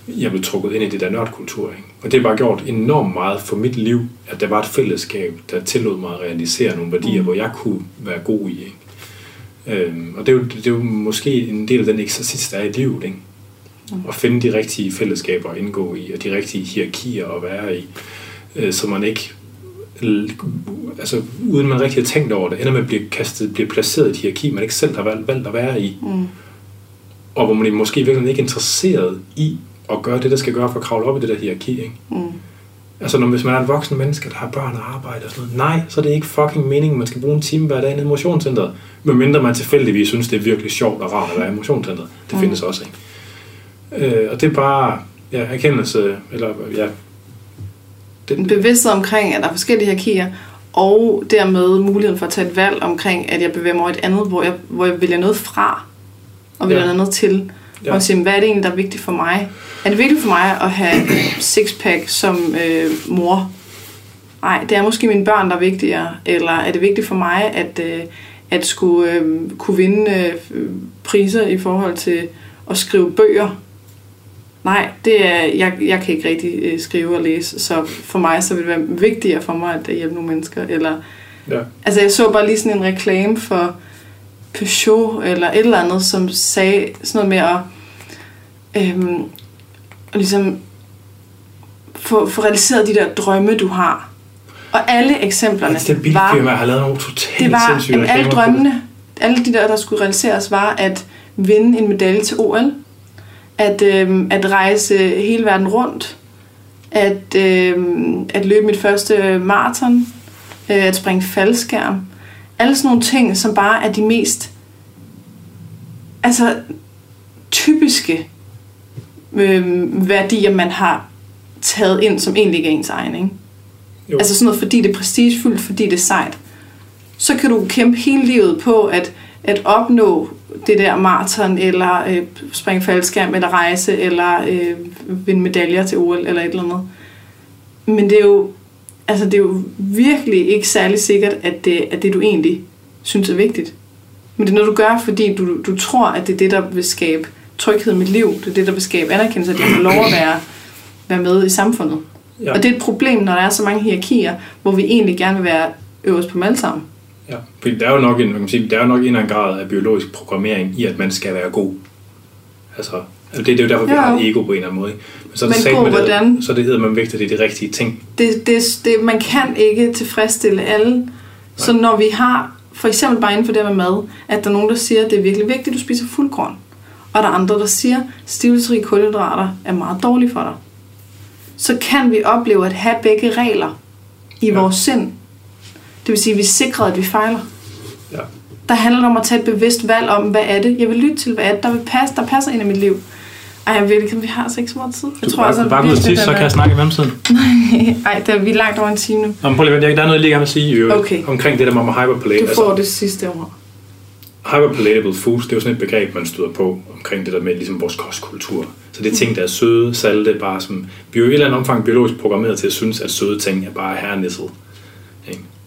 jeg blev trukket ind i det der nørdkultur. Ikke? Og det har bare gjort enormt meget for mit liv, at der var et fællesskab, der tillod mig at realisere nogle værdier, mm. hvor jeg kunne være god i. Ikke? Øhm, og det er, jo, det er jo måske en del af den eksercits, der er i livet. Ikke? Mm. At finde de rigtige fællesskaber at indgå i, og de rigtige hierarkier at være i, øh, så man ikke altså uden man rigtig har tænkt over det, ender med at blive kastet, bliver placeret i et hierarki, man ikke selv har valgt, valgt at være i, Mm. og hvor man måske virkelig ikke er interesseret i at gøre det, der skal gøre for at kravle op i det der hierarki. Ikke? Mm. Altså når, hvis man er en voksen menneske, der har børn og arbejde og sådan noget, nej, så er det ikke fucking meningen, man skal bruge en time hver dag nede i motionscenteret. Medmindre man tilfældigvis synes, det er virkelig sjovt og rart at være i motionscenteret. Det Mm. findes også, ikke? Øh, og det er bare ja, erkendelse, eller ja, En det, bevidsthed omkring, at der er forskellige hierarkier, og dermed muligheden for at tage et valg omkring, at jeg bevæger mig over et andet, hvor jeg, hvor jeg vælger noget fra, og vælger Ja. noget til. Ja. Og sige, hvad er det egentlig, der er vigtigt for mig? Er det vigtigt for mig at have (clears throat) sixpack som øh, mor? Nej, det er måske mine børn, der er vigtigere. Eller er det vigtigt for mig, at, øh, at skulle øh, kunne vinde øh, priser i forhold til at skrive bøger? Nej, det er, jeg, jeg kan ikke rigtig øh, skrive og læse, så for mig så vil det være vigtigere for mig at hjælpe nogle mennesker. Eller, ja. Altså jeg så bare lige sådan en reklame for Peugeot eller et eller andet, som sagde sådan noget med at øhm, ligesom få, få realiseret de der drømme, du har. Og alle eksemplerne det bilfirma har lavet nogle totalt det var, alle drømmene, alle de der, der skulle realiseres, var at vinde en medalje til OL, at, øhm, at rejse hele verden rundt, at, øhm, at løbe mit første maraton, øh, at springe faldskærm. Alle sådan nogle ting, som bare er de mest altså typiske øh, værdier, man har taget ind, som egentlig ikke er ens egen. Ikke? Jo. Altså sådan noget, fordi det er prestigefuldt, fordi det er sejt. Så kan du kæmpe hele livet på at, at opnå det der maraton, eller øh, springe faldskærm, eller rejse, eller øh, vinde medaljer til OL, eller et eller andet. Men det er jo, altså det er jo virkelig ikke særlig sikkert, at det er det, du egentlig synes er vigtigt. Men det er noget, du gør, fordi du, du tror, at det er det, der vil skabe tryghed i mit liv. Det er det, der vil skabe anerkendelse, at jeg får lov at være, være med i samfundet. Ja. Og det er et problem, når der er så mange hierarkier, hvor vi egentlig gerne vil være øverst på dem sammen. Ja, for der er jo nok en, man kan sige, der er jo nok en eller anden grad af biologisk programmering i, at man skal være god. Altså, altså det, det er jo derfor, vi ja. har et ego på en eller anden måde. Men så er det, Men god, hvordan? Så det hedder man vægter, det de rigtige ting. Det, det, det, man kan ikke tilfredsstille alle. Nej. Så når vi har, for eksempel bare inden for det med mad, at der er nogen, der siger, at det er virkelig vigtigt, at du spiser fuldkorn. Og der er andre, der siger, at stivelsesrige kulhydrater er meget dårlige for dig. Så kan vi opleve at have begge regler i ja. vores sind. Det vil sige, at vi sikrer, at vi fejler. Ja. Der handler det om at tage et bevidst valg om, hvad er det, jeg vil lytte til, hvad er det, der, vil passe, der passer ind i mit liv. Ej, jeg ved ikke, vi har ikke så meget tid. Jeg du tror, bare, altså, bare gå til, så kan jeg snakke i mellemtiden. (laughs) Nej, det er, vi er langt over en time nu. Nå, men prøv lige, der er noget, jeg lige gerne vil sige jo, okay. omkring det der med hyperplay. Du får altså, det sidste ord. Hyperpalatable foods, det er jo sådan et begreb, man støder på omkring det der med ligesom vores kostkultur. Så det er ting, der er søde, salte, bare som... Vi er jo i et eller andet omfang biologisk programmeret til at synes, at søde ting er bare herrenissel.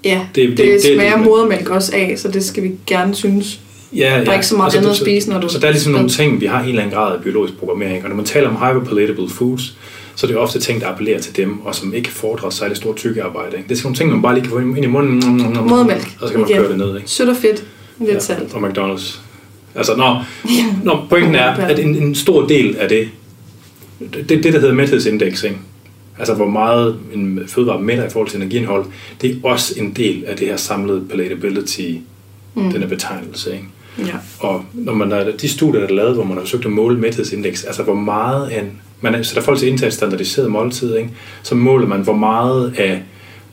Ja, det, det, det, det smager det, modermælk også af, så det skal vi gerne synes. Ja, ja. Der er ikke så meget altså, andet at spise, når du... Så der er ligesom nogle ting, vi har en eller anden grad af biologisk programmering. Og når man taler om hyperpalatable foods, så er det ofte ting, der appellerer til dem, og som ikke fordrer særlig stort tykkearbejde. Ikke? Det er sådan nogle ting, man bare lige kan få ind i munden. Modermælk. Og så kan man køre det ned. Ikke? Sødt og fedt. Lidt ja, salt. Og McDonald's. Altså, når, (laughs) når pointen er, at en, en stor del af det, det, det der hedder mæthedsindex, ikke? Altså hvor meget en fødevare mætter i forhold til energiindhold, det er også en del af det her samlede palatability, mm. den her betegnelse. Ikke? Ja. Og når man er, de studier, der er lavet, hvor man har forsøgt at måle mæthedsindeks, altså hvor meget en, man sætter folk til et standardiseret måltid, ikke? så måler man, hvor meget af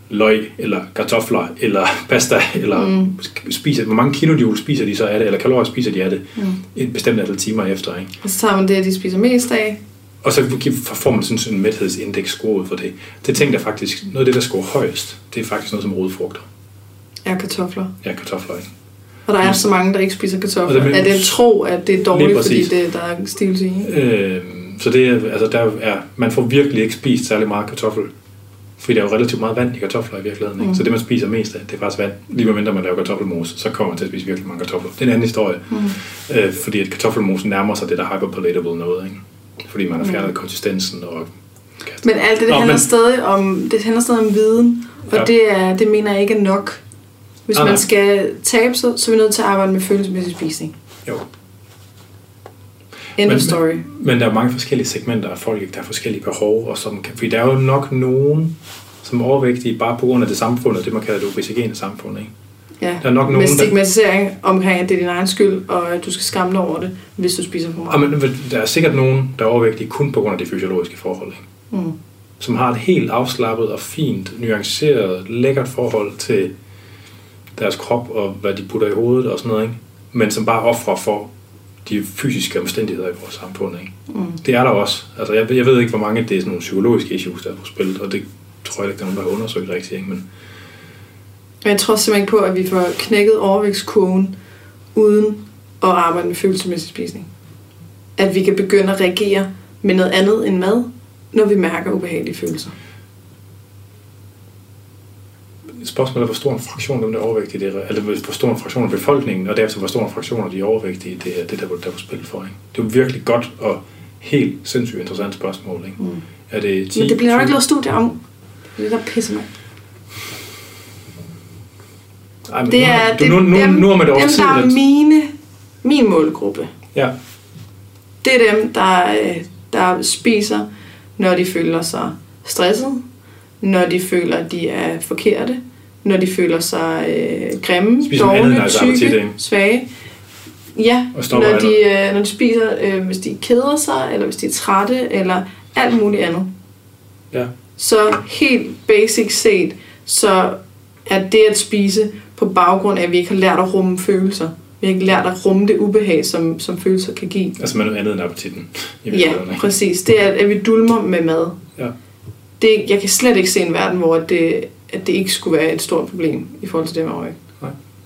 løg, eller kartofler, eller (laughs) pasta, eller mm. spiser, hvor mange kilojoule spiser de så af det, eller kalorier spiser de af det, mm. et bestemt antal timer efter. Ikke? Og så tager man det, de spiser mest af. Og så får man sådan en mæthedsindeks scoret for det. Det tænker jeg faktisk, noget af det, der scorer højst, det er faktisk noget som rodfrugter. Ja, kartofler. Ja, kartofler, ikke? Og der er så mange, der ikke spiser kartofler. Er det tro, at det er dårligt, fordi det, der er stivelse i? Øh, så det er, altså der er, man får virkelig ikke spist særlig meget kartoffel fordi der er jo relativt meget vand i kartofler i virkeligheden. Ikke? Mm. Så det, man spiser mest af, det er faktisk vand. Lige mindre man laver kartoffelmos, så kommer man til at spise virkelig mange kartofler. Det er en anden historie. Mm. Øh, fordi at kartoffelmosen nærmer sig det der hyperpalatable noget. Ikke? Fordi man har fjernet mm. konsistensen og men alt det, det, Nå, handler, men... stadig om, det handler stadig om viden, og ja. det, er, det mener jeg ikke er nok. Hvis ah, man skal tabe sig, så er vi nødt til at arbejde med følelsesmæssig spisning. Jo. End men, of story. Men, men der er mange forskellige segmenter af folk, der har forskellige behov, og som kan, fordi der er jo nok nogen, som er overvægtige bare på grund af det samfund, og det man kalder det obesogene samfund, ikke? Ja, der er nok nogen, med stigmatisering der... omkring, at det er din egen skyld, og at du skal skamme dig over det, hvis du spiser for meget. Ja, men der er sikkert nogen, der er overvægtige kun på grund af de fysiologiske forhold, ikke? Mm. som har et helt afslappet og fint, nuanceret, lækkert forhold til deres krop og hvad de putter i hovedet og sådan noget, ikke? men som bare offrer for de fysiske omstændigheder i vores samfund. Ikke? Mm. Det er der også. Altså, jeg, jeg ved ikke, hvor mange det er sådan nogle psykologiske issues, der er på spil, og det tror jeg ikke, der er nogen, der har undersøgt rigtigt. Ikke? Men... Jeg tror simpelthen på, at vi får knækket overvægtskurven uden at arbejde med følelsesmæssig spisning. at vi kan begynde at reagere med noget andet end mad, når vi mærker ubehagelige følelser. Spørgsmålet er, hvor stor en fraktion af dem, der er overvægtige, det er, eller hvor stor en fraktion af befolkningen, og derefter hvor stor en fraktion af de overvægtige, det er det, der, der er på spil for. Ikke? Det er jo virkelig godt og helt sindssygt interessant spørgsmål. Ikke? Mm. Er det 10, Men det bliver 20? ikke lavet studier om. Det er der pisser mig. Ej, men Det er du, det, nu, nu, dem, nu om et dem, tid, der er mine, min målgruppe. ja, Det er dem, der, øh, der spiser, når de føler sig stresset, når de føler, at de er forkerte, når de føler sig øh, grimme, Spiser andet dårlige, deres appetit, tykke, svage. Ja, når de, øh, når de spiser, øh, hvis de keder sig, eller hvis de er trætte, eller alt muligt andet. ja. Så helt basic set, så er det at spise på baggrund af, at vi ikke har lært at rumme følelser. Vi har ikke lært at rumme det ubehag, som, som følelser kan give. Altså med noget andet end appetitten. I Ja, præcis. Det er, at vi dulmer med mad. Ja. Det, jeg kan slet ikke se en verden, hvor det, at det ikke skulle være et stort problem i forhold til det med overvægt.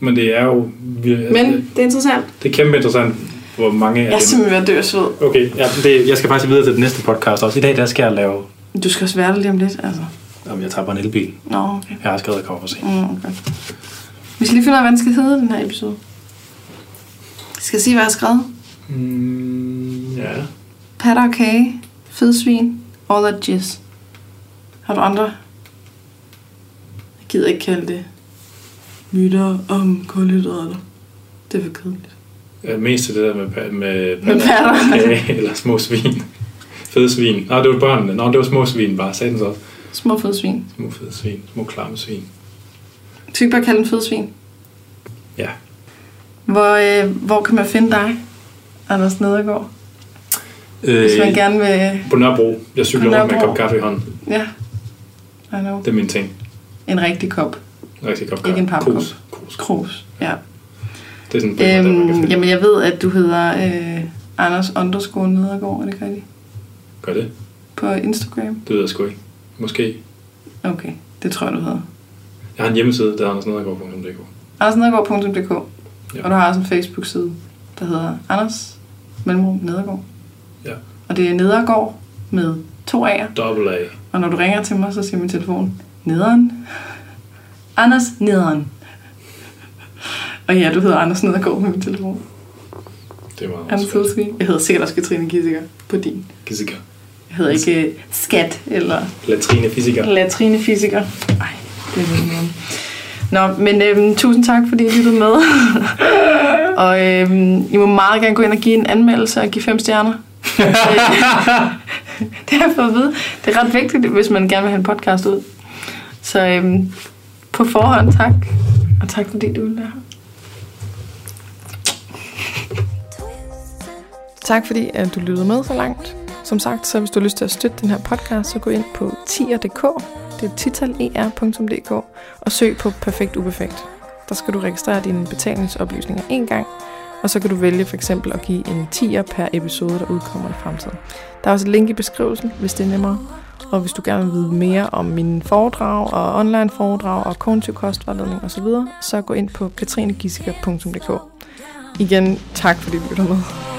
Men det er jo vir- Men det er interessant. det er kæmpe interessant, hvor mange af Jeg er dem... simpelthen ved at dø af sved. Okay, ja, det, jeg skal faktisk videre til den næste podcast også. I dag der skal jeg lave... Du skal også være der lige om lidt, altså. Jamen, jeg tager bare en elbil. Nå, okay. Jeg har skrevet, at jeg kommer for sent. Mm, okay. Vi skal lige finde ud af, hvad den skal hedde, den her episode. Skal jeg sige, hvad jeg har skrevet? Mm, ja. Patter og kage, fedsvin, all that jizz. Har du andre? Jeg gider ikke kalde det myter om kulhydrater. Det er for kedeligt. Ja, Mest til det der med, pa- med, Med patter. kage eller små svin. Fede svin. Nej, det var børnene. Nå, det var små svin bare. Sagde den så også. Små fedsvin. Små fede svin. Små klamme svin. Skal vi ikke bare kalde den fedsvin? Ja. Hvor, øh, hvor kan man finde dig, Anders Nedergaard? Hvis man gerne vil... På Nørrebro. Jeg cykler rundt med en kop kaffe i hånden. Ja, I know. Det er min ting. En rigtig kop. En rigtig kop Ikke en papkop. Krus. Krus. Krus. Ja. Det er sådan en øhm, man finde. jamen, jeg ved, at du hedder øh, Anders underscore Nedergaard, er det rigtigt? Gør det? På Instagram? Det ved jeg sgu ikke. Måske. Okay, det tror jeg, du hedder. Jeg har en hjemmeside, der er andersnedergaard.dk. AndersNedergaard.dk Ja. Og du har også en Facebook-side, der hedder Anders Mellemrum Nedergaard. Ja. Og det er Nedergaard med to A'er. Double A. Og når du ringer til mig, så siger min telefon, Nederen. Anders Nederen. Og ja, du hedder Anders Nedergaard med min telefon. Det er meget sødsvin. Jeg hedder sikkert også Katrine Kissinger på din. Fysika. Jeg hedder ikke øh, Skat eller Latrine fysiker. Latrine Fysiker. Ej, det er lidt Nå, men øhm, tusind tak, fordi I lyttede med. (laughs) og øhm, I må meget gerne gå ind og give en anmeldelse og give fem stjerner. (laughs) det har jeg fået at vide. Det er ret vigtigt, hvis man gerne vil have en podcast ud. Så øhm, på forhånd tak. Og tak fordi du ville være her. Tak fordi at du lyttede med så langt. Som sagt, så hvis du har lyst til at støtte den her podcast, så gå ind på tier.dk, det er titaler.dk, og søg på Perfekt Uperfekt. Der skal du registrere dine betalingsoplysninger en gang, og så kan du vælge for eksempel at give en tier per episode, der udkommer i fremtiden. Der er også et link i beskrivelsen, hvis det er nemmere. Og hvis du gerne vil vide mere om mine foredrag og online foredrag og kognitiv kostvejledning osv., så gå ind på katrinegissiker.dk. Igen, tak fordi du lytter med.